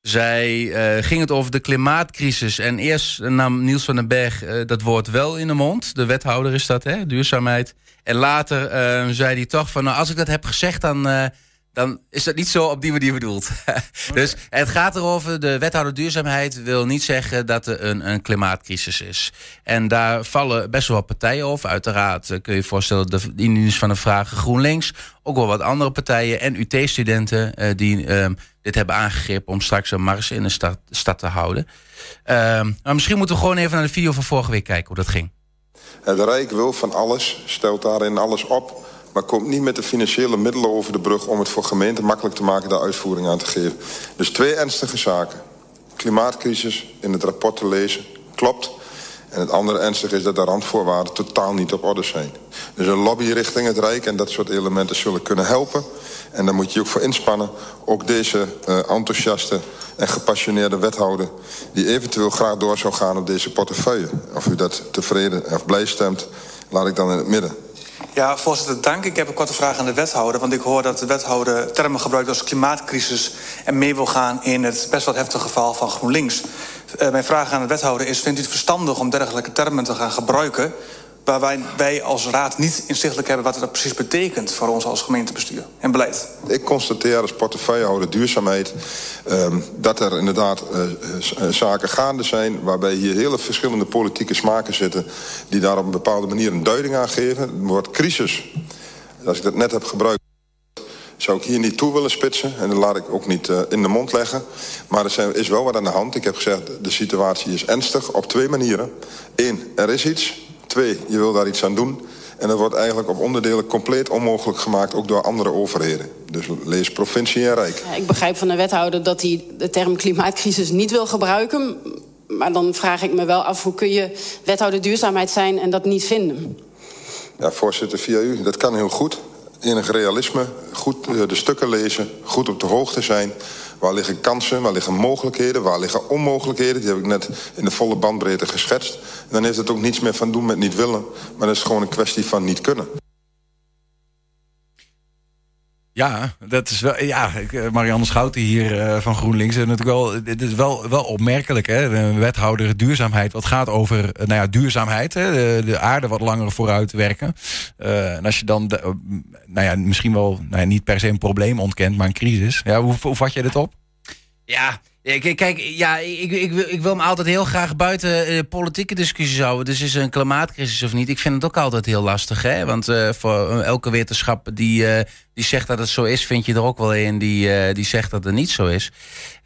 zij, eh, ging het over de klimaatcrisis. En eerst nam Niels van den Berg eh, dat woord wel in de mond. De wethouder is dat, hè? Duurzaamheid. En later eh, zei hij toch van... Nou, als ik dat heb gezegd, dan, eh, dan is dat niet zo op die manier bedoeld. *laughs* dus het gaat erover... De wethouder duurzaamheid wil niet zeggen dat er een, een klimaatcrisis is. En daar vallen best wel wat partijen over. Uiteraard eh, kun je je voorstellen... de indieners van de vragen GroenLinks... ook wel wat andere partijen en UT-studenten... eh, die ehm, dit hebben aangegrepen om straks een mars in de stad, stad te houden. Ehm, maar misschien moeten we gewoon even naar de video van vorige week kijken hoe dat ging. Het Rijk wil van alles, stelt daarin alles op... maar komt niet met de financiële middelen over de brug... om het voor gemeenten makkelijk te maken daar uitvoering aan te geven. Dus twee ernstige zaken. Klimaatcrisis in het rapport te lezen, klopt. En het andere ernstig is dat de randvoorwaarden totaal niet op orde zijn. Dus een lobby richting het Rijk en dat soort elementen zullen kunnen helpen. En daar moet je ook voor inspannen. Ook deze uh, enthousiaste en gepassioneerde wethouder... die eventueel graag door zou gaan op deze portefeuille. Of u dat tevreden of blij stemt, laat ik dan in het midden. Ja, voorzitter, dank. Ik heb een korte vraag aan de wethouder. Want ik hoor dat de wethouder termen gebruikt als klimaatcrisis... en mee wil gaan in het best wel heftige geval van GroenLinks. Uh, mijn vraag aan de wethouder is... vindt u het verstandig om dergelijke termen te gaan gebruiken... waar wij, wij als raad niet inzichtelijk hebben wat het precies betekent... voor ons als gemeentebestuur en beleid? Ik constateer als portefeuillehouder duurzaamheid... Um, dat er inderdaad uh, uh, zaken gaande zijn... waarbij hier hele verschillende politieke smaken zitten... die daar op een bepaalde manier een duiding aan geven. Het woord crisis, als ik dat net heb gebruikt zou ik hier niet toe willen spitsen. En dat laat ik ook niet uh, in de mond leggen. Maar er is wel wat aan de hand. Ik heb gezegd, de situatie is ernstig op twee manieren. Eén, er is iets. Twee, je wil daar iets aan doen. En dat wordt eigenlijk op onderdelen compleet onmogelijk gemaakt... ook door andere overheden. Dus lees provincie en rijk. Ja, ik begrijp van de wethouder dat hij de term klimaatcrisis niet wil gebruiken. Maar dan vraag ik me wel af, hoe kun je wethouder duurzaamheid zijn... en dat niet vinden? Ja, voorzitter, via u, dat kan heel goed enig realisme, goed uh, de stukken lezen, goed op de hoogte zijn. Waar liggen kansen, waar liggen mogelijkheden, waar liggen onmogelijkheden. Die heb ik net in de volle bandbreedte geschetst. En dan heeft het ook niets meer van doen met niet willen. Maar dat is gewoon een kwestie van niet kunnen. Ja, dat is wel. Ja, Marianne Schouten hier uh, van GroenLinks. En natuurlijk wel, het is wel, wel opmerkelijk, hè? Een wethouder duurzaamheid. Wat gaat over nou ja, duurzaamheid, hè? De, de, aarde wat langer vooruit werken. En als je dan, nou ja, misschien wel nou ja, niet per se een probleem ontkent, maar een crisis. Ja, hoe, hoe vat jij dit op? Ja, Kijk, ja, ik, ik, wil, ik wil me altijd heel graag buiten uh, politieke discussies houden. Dus is er een klimaatcrisis of niet? Ik vind het ook altijd heel lastig. Hè? Want uh, voor elke wetenschap die, die zegt dat het zo is, vind je er ook wel een die, die zegt dat het niet zo is.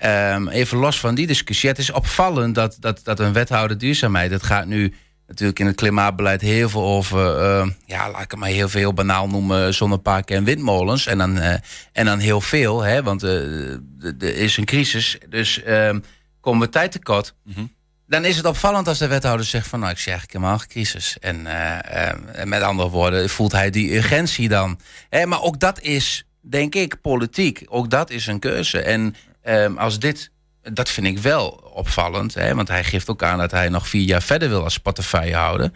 Um, even los van die discussie. Het is opvallend dat, dat, dat een wethouder duurzaamheid, het gaat nu natuurlijk in het klimaatbeleid heel veel over, uh, ja, laat ik het maar heel veel banaal noemen, zonneparken en windmolens. En dan, uh, en dan heel veel, hè, want uh, er is een crisis, dus komen we tijd tekort. Mm -hmm. Dan is het opvallend als de wethouder zegt van, nou, ik zie eigenlijk helemaal geen crisis. En, en met andere woorden, voelt hij die urgentie dan. Hè, maar ook dat is, denk ik, politiek. Ook dat is een keuze. En als dit dat vind ik wel opvallend. Hè? Want hij geeft ook aan dat hij nog vier jaar verder wil als portefeuillehouder.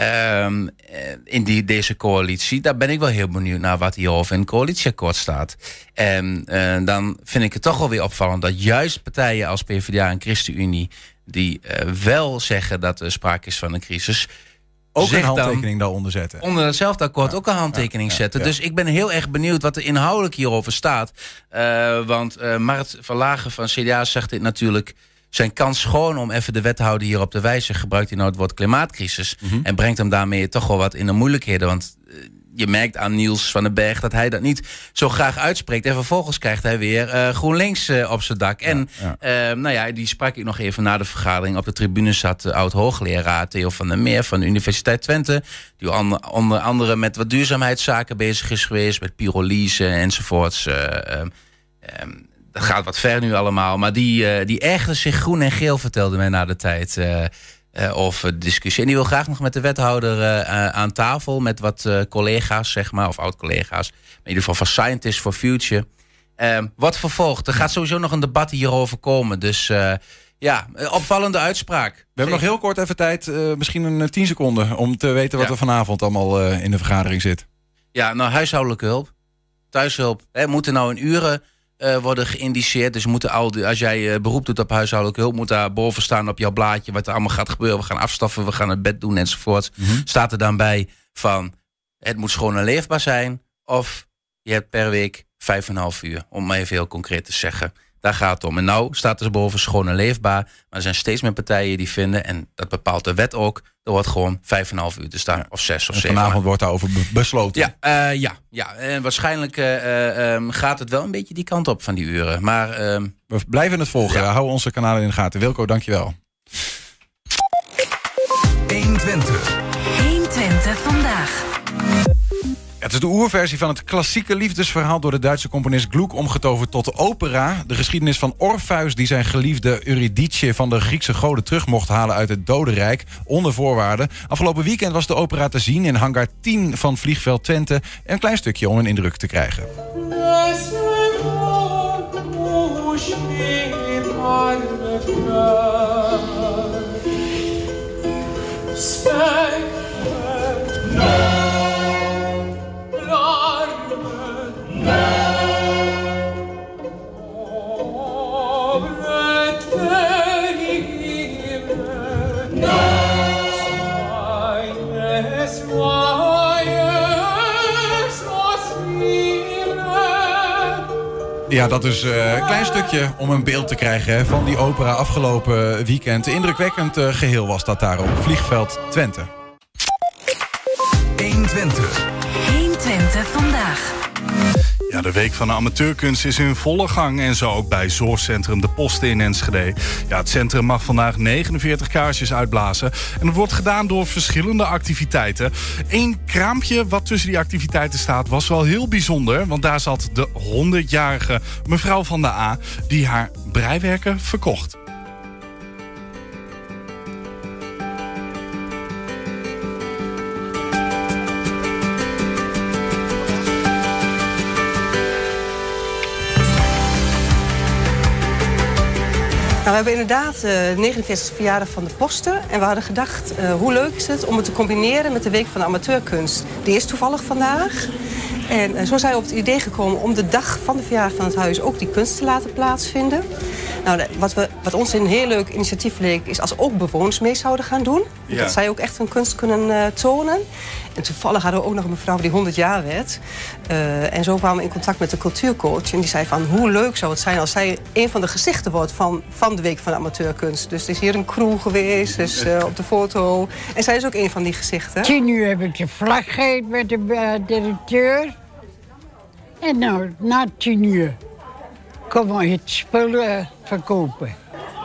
Um, in die, deze coalitie. Daar ben ik wel heel benieuwd naar wat hierover in het coalitieakkoord staat. En uh, dan vind ik het toch wel weer opvallend dat juist partijen als PvdA en ChristenUnie... die uh, wel zeggen dat er sprake is van een crisis ook een handtekening daaronder zetten. Onder hetzelfde akkoord ja, ook een handtekening ja, ja, zetten. Dus ik ben heel erg benieuwd wat er inhoudelijk hierover staat. Uh, want uh, Mart Verlagen van CDA zegt dit natuurlijk... zijn kans schoon om even de wethouder hierop te wijzen... gebruikt hij nou het woord klimaatcrisis... Mm -hmm. en brengt hem daarmee toch wel wat in de moeilijkheden. Want je merkt aan Niels van den Berg dat hij dat niet zo graag uitspreekt. En vervolgens krijgt hij weer uh, GroenLinks uh, op zijn dak. En ja. Uh, nou ja, die sprak ik nog even na de vergadering. Op de tribune zat oud-hoogleraar Theo van der Meer van de Universiteit Twente. Die onder, onder andere met wat duurzaamheidszaken bezig is geweest. Met pyrolyse enzovoorts. Um, um, dat gaat wat ver nu allemaal. Maar die, die ergerde zich groen en geel, vertelde mij na de tijd. Uh, of discussie. En die wil graag nog met de wethouder uh, uh, aan tafel. Met wat collega's, zeg maar. Of oud-collega's. In ieder geval van Scientists for Future. Ehm, wat vervolgt. Er gaat sowieso nog een debat hierover komen. Dus ja, opvallende uitspraak. We hebben nog heel kort even tijd. misschien een tien seconden. Om te weten wat ja. er vanavond allemaal in de vergadering zit. Ja, nou huishoudelijke hulp. Thuishulp. Hè, moeten nou in uren uh, worden geïndiceerd. Dus moeten al die, als jij uh, beroep doet op huishoudelijke hulp, moet daar boven staan op jouw blaadje wat er allemaal gaat gebeuren. We gaan afstaffen, we gaan het bed doen enzovoort. Mm -hmm. Staat er dan bij van het moet schoon en leefbaar zijn. Of je hebt per week vijf en een half uur, om maar even heel concreet te zeggen. Daar gaat het om. En nou staat er boven schoon en leefbaar. Maar er zijn steeds meer partijen die vinden, en dat bepaalt de wet ook, er wordt gewoon vijf en een half uur te staan. Of zes of en zeven. Vanavond wordt daarover besloten. Ja, uh, ja, ja. En waarschijnlijk uh, um, gaat het wel een beetje die kant op van die uren. Maar uh, we blijven het volgen. Ja. Hou onze kanalen in de gaten. Wilco, dankjewel. 120. Het is de oerversie van het klassieke liefdesverhaal door de Duitse componist Gluck omgetoverd tot opera. De geschiedenis van Orpheus die zijn geliefde Eurydice van de Griekse goden terug mocht halen uit het dodenrijk onder voorwaarden. Afgelopen weekend was de opera te zien in hangar 10 van Vliegveld Twente. Een klein stukje om een indruk te krijgen. Ja, dat is eh, een klein stukje om een beeld te krijgen van die opera afgelopen weekend. Indrukwekkend uh, geheel was dat daar op Vliegveld Twente. De Week van de Amateurkunst is in volle gang. En zo ook bij Zorgcentrum De Posten in Enschede. Ja, het centrum mag vandaag 49 kaarsjes uitblazen. En dat wordt gedaan door verschillende activiteiten. Eén kraampje wat tussen die activiteiten staat was wel heel bijzonder. Want daar zat de 100-jarige mevrouw van de A... die haar breiwerken verkocht. We hebben inderdaad uh, 49 verjaardag van de posten. En we hadden gedacht, uh, hoe leuk is het om het te combineren met de Week van de Amateurkunst. Die is toevallig vandaag. En uh, zo zijn we op het idee gekomen om de dag van de verjaardag van het huis ook die kunst te laten plaatsvinden. Nou, wat, we, wat ons een heel leuk initiatief leek, is als ook bewoners mee zouden gaan doen. Ja. Dat zij ook echt hun kunst kunnen uh, tonen. En toevallig hadden we ook nog een mevrouw die 100 jaar werd. Uh, en zo kwamen we in contact met de cultuurcoach. En die zei van, hoe leuk zou het zijn als zij een van de gezichten wordt van, van de Week van de Amateurkunst. Dus er is hier een crew geweest, dus uh, op de foto. En zij is ook een van die gezichten. Tien uur heb ik de vlag gegeven met de uh, directeur. En nou, na tien uur komen we het spullen verkopen.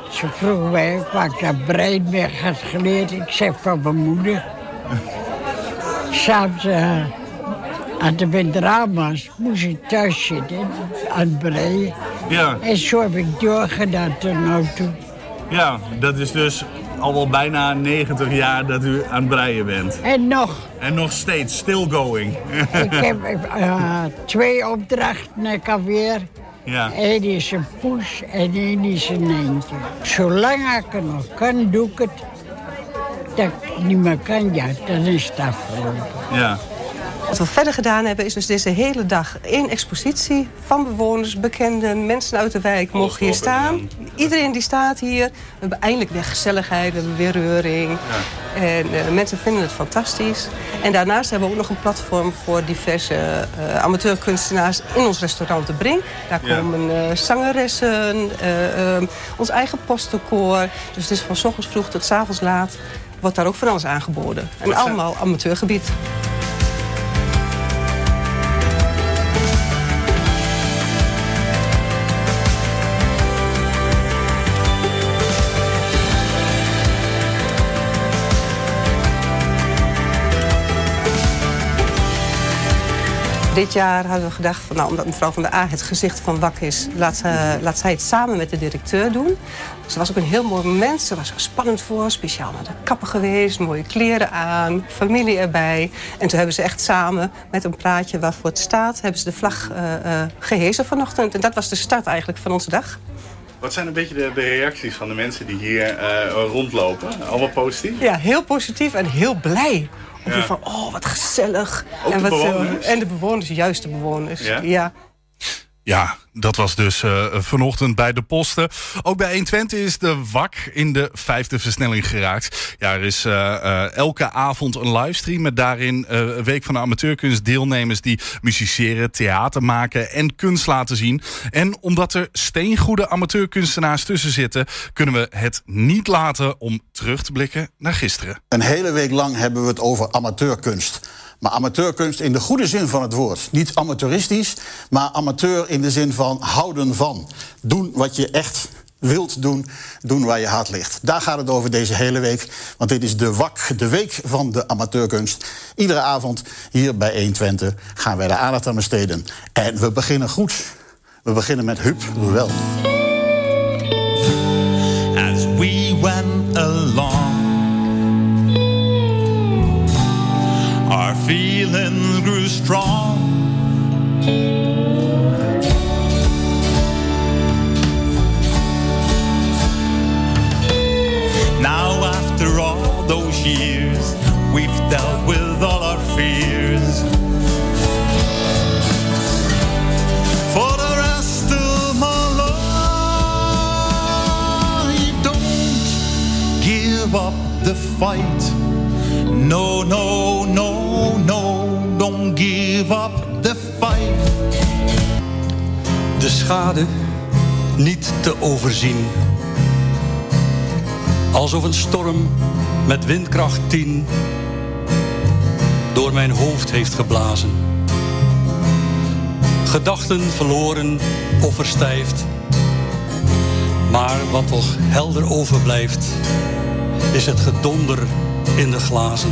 Ze vroeg mij waar ik dat brein weg had geleerd. Ik zeg van mijn moeder. *laughs* S'avonds uh, aan de winterama's moest ik thuis zitten aan het breien. Ja. En zo heb ik doorgedaan tot nou toe. Ja, dat is dus al wel bijna 90 jaar dat u aan het breien bent. En nog. En nog steeds, still going. ik heb uh, twee opdrachten, alweer. Ja. Eén is een poes en één is een eentje. Zolang ik het nog kan, doe ik het. Dat ik niet meer kan, ja, dan is het afgelopen. Ja. Wat we verder gedaan hebben is dus deze hele dag één expositie van bewoners, bekenden, mensen uit de wijk mogen hier staan. Iedereen die staat hier. We hebben eindelijk weer gezelligheid, we hebben weer reuring. Ja. En uh, mensen vinden het fantastisch. En daarnaast hebben we ook nog een platform voor diverse uh, amateurkunstenaars in ons restaurant De Brink. Daar ja. komen uh, zangeressen, uh, ons eigen postenkoor. Dus het is van s ochtends vroeg tot s avonds laat wordt daar ook van alles aangeboden. En allemaal amateurgebied. Dit jaar hadden we gedacht, van, nou, omdat mevrouw van der A het gezicht van WAK is... Laat, uh, laat zij het samen met de directeur doen. Het was ook een heel mooi moment. Ze was er spannend voor, speciaal naar de kapper geweest... mooie kleren aan, familie erbij. En toen hebben ze echt samen met een praatje waarvoor het staat... hebben ze de vlag uh, uh, gehezen vanochtend. En dat was de start eigenlijk van onze dag. Wat zijn een beetje de, de reacties van de mensen die hier rondlopen? Allemaal positief? Ja, heel positief en heel blij. Of ja. van, oh, wat gezellig. Ook en, de wat, bewoners? en de bewoners, juist de bewoners. Ja? ja. Ja, dat was dus uh, vanochtend bij de posten. Ook bij 120 is de WAK in de vijfde versnelling geraakt. Ja, er is uh, uh, elke avond een livestream met daarin een week van de amateurkunst deelnemers die musiceren, theater maken en kunst laten zien. En omdat er steengoede amateurkunstenaars tussen zitten, kunnen we het niet laten om terug te blikken naar gisteren. Een hele week lang hebben we het over amateurkunst. Maar amateurkunst in de goede zin van het woord. Niet amateuristisch, maar amateur in de zin van houden van. Doen wat je echt wilt doen, doen waar je hart ligt. Daar gaat het over deze hele week. Want dit is de WAK, de week van de amateurkunst. Iedere avond hier bij 120 gaan wij de aandacht aan besteden. En we beginnen goed. We beginnen met Huub Ruel. Feelings grew strong. Now, after all those years, we've dealt with all our fears. For the rest of my life, don't give up the fight. No, no, no, no, don't give up the fight. De schade niet te overzien. Alsof een storm met windkracht 10 door mijn hoofd heeft geblazen. Gedachten verloren of verstijfd. Maar wat toch helder overblijft, is het gedonder in de glazen.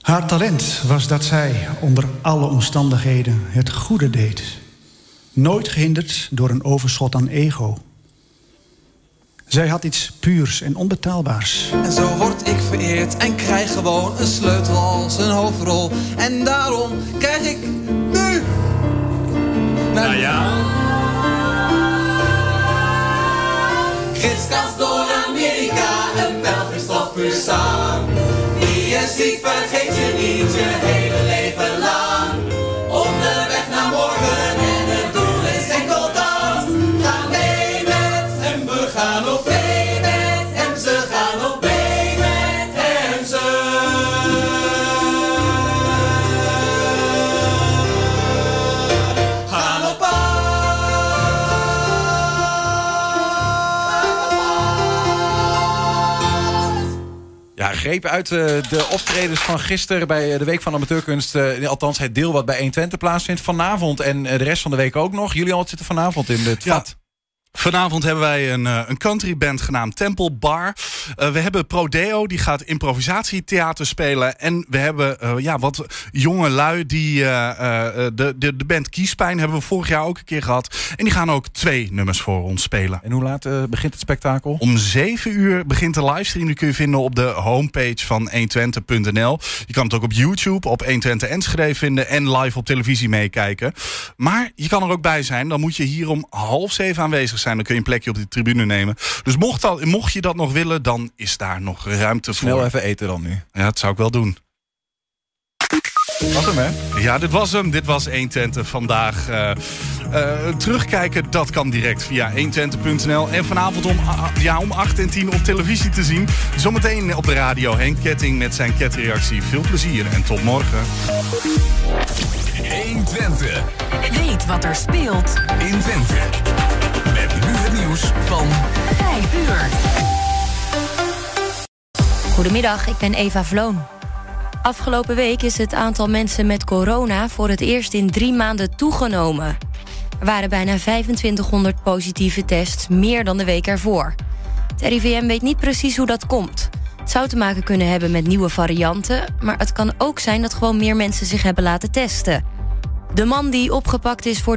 Haar talent was dat zij onder alle omstandigheden het goede deed. Nooit gehinderd door een overschot aan ego. Zij had iets puurs en onbetaalbaars. En zo word ik vereerd en krijg gewoon een sleutel als een hoofdrol. En daarom krijg ik nu... Nou ja... Gidskas door Amerika, een puur zang. Wie je ziet vergeet je niet je hele Greep uit eh, de optredens van gisteren bij eh, de Week van Amateurkunst. eh, althans, het deel wat bij 120 plaatsvindt vanavond. En de rest van de week ook nog. Jullie al zitten vanavond in het Ja. vat. Vanavond hebben wij een, eh, een country band genaamd Temple Bar. Eh, we hebben Prodeo, die gaat improvisatietheater spelen. En we hebben eh, ja, wat jonge lui die de, de, de band Kiespijn hebben we vorig jaar ook een keer gehad. En die gaan ook twee nummers voor ons spelen. En hoe laat begint het spektakel? Om 7 uur begint de livestream. Die kun je vinden op de homepage van 120.nl. Je kan het ook op YouTube, op 120 Enschede vinden. En live op televisie meekijken. Maar je kan er ook bij zijn. Dan moet je hier om half zeven aanwezig zijn. Dan kun je een plekje op de tribune nemen. Dus mocht, dat, mocht je dat nog willen, dan is daar nog ruimte voor. Snel even eten dan nu. Ja, dat zou ik wel doen. Was hem, hè? Ja, dit was hem. Dit was 120 vandaag. Eh, eh, terugkijken, dat kan direct via 120.nl. En vanavond om, ja, om 8 en 10 op televisie te zien. Zometeen op de radio Henk Ketting met zijn ketreactie. Veel plezier en tot morgen. 120. Weet wat er speelt in Twente. Met nu het nieuws van 5 uur. Goedemiddag, ik ben Eva Vloon. Afgelopen week is het aantal mensen met corona voor het eerst in drie maanden toegenomen. Er waren bijna 2500 positieve tests, meer dan de week ervoor. Het RIVM weet niet precies hoe dat komt. Het zou te maken kunnen hebben met nieuwe varianten, maar het kan ook zijn dat gewoon meer mensen zich hebben laten testen. De man die opgepakt is voor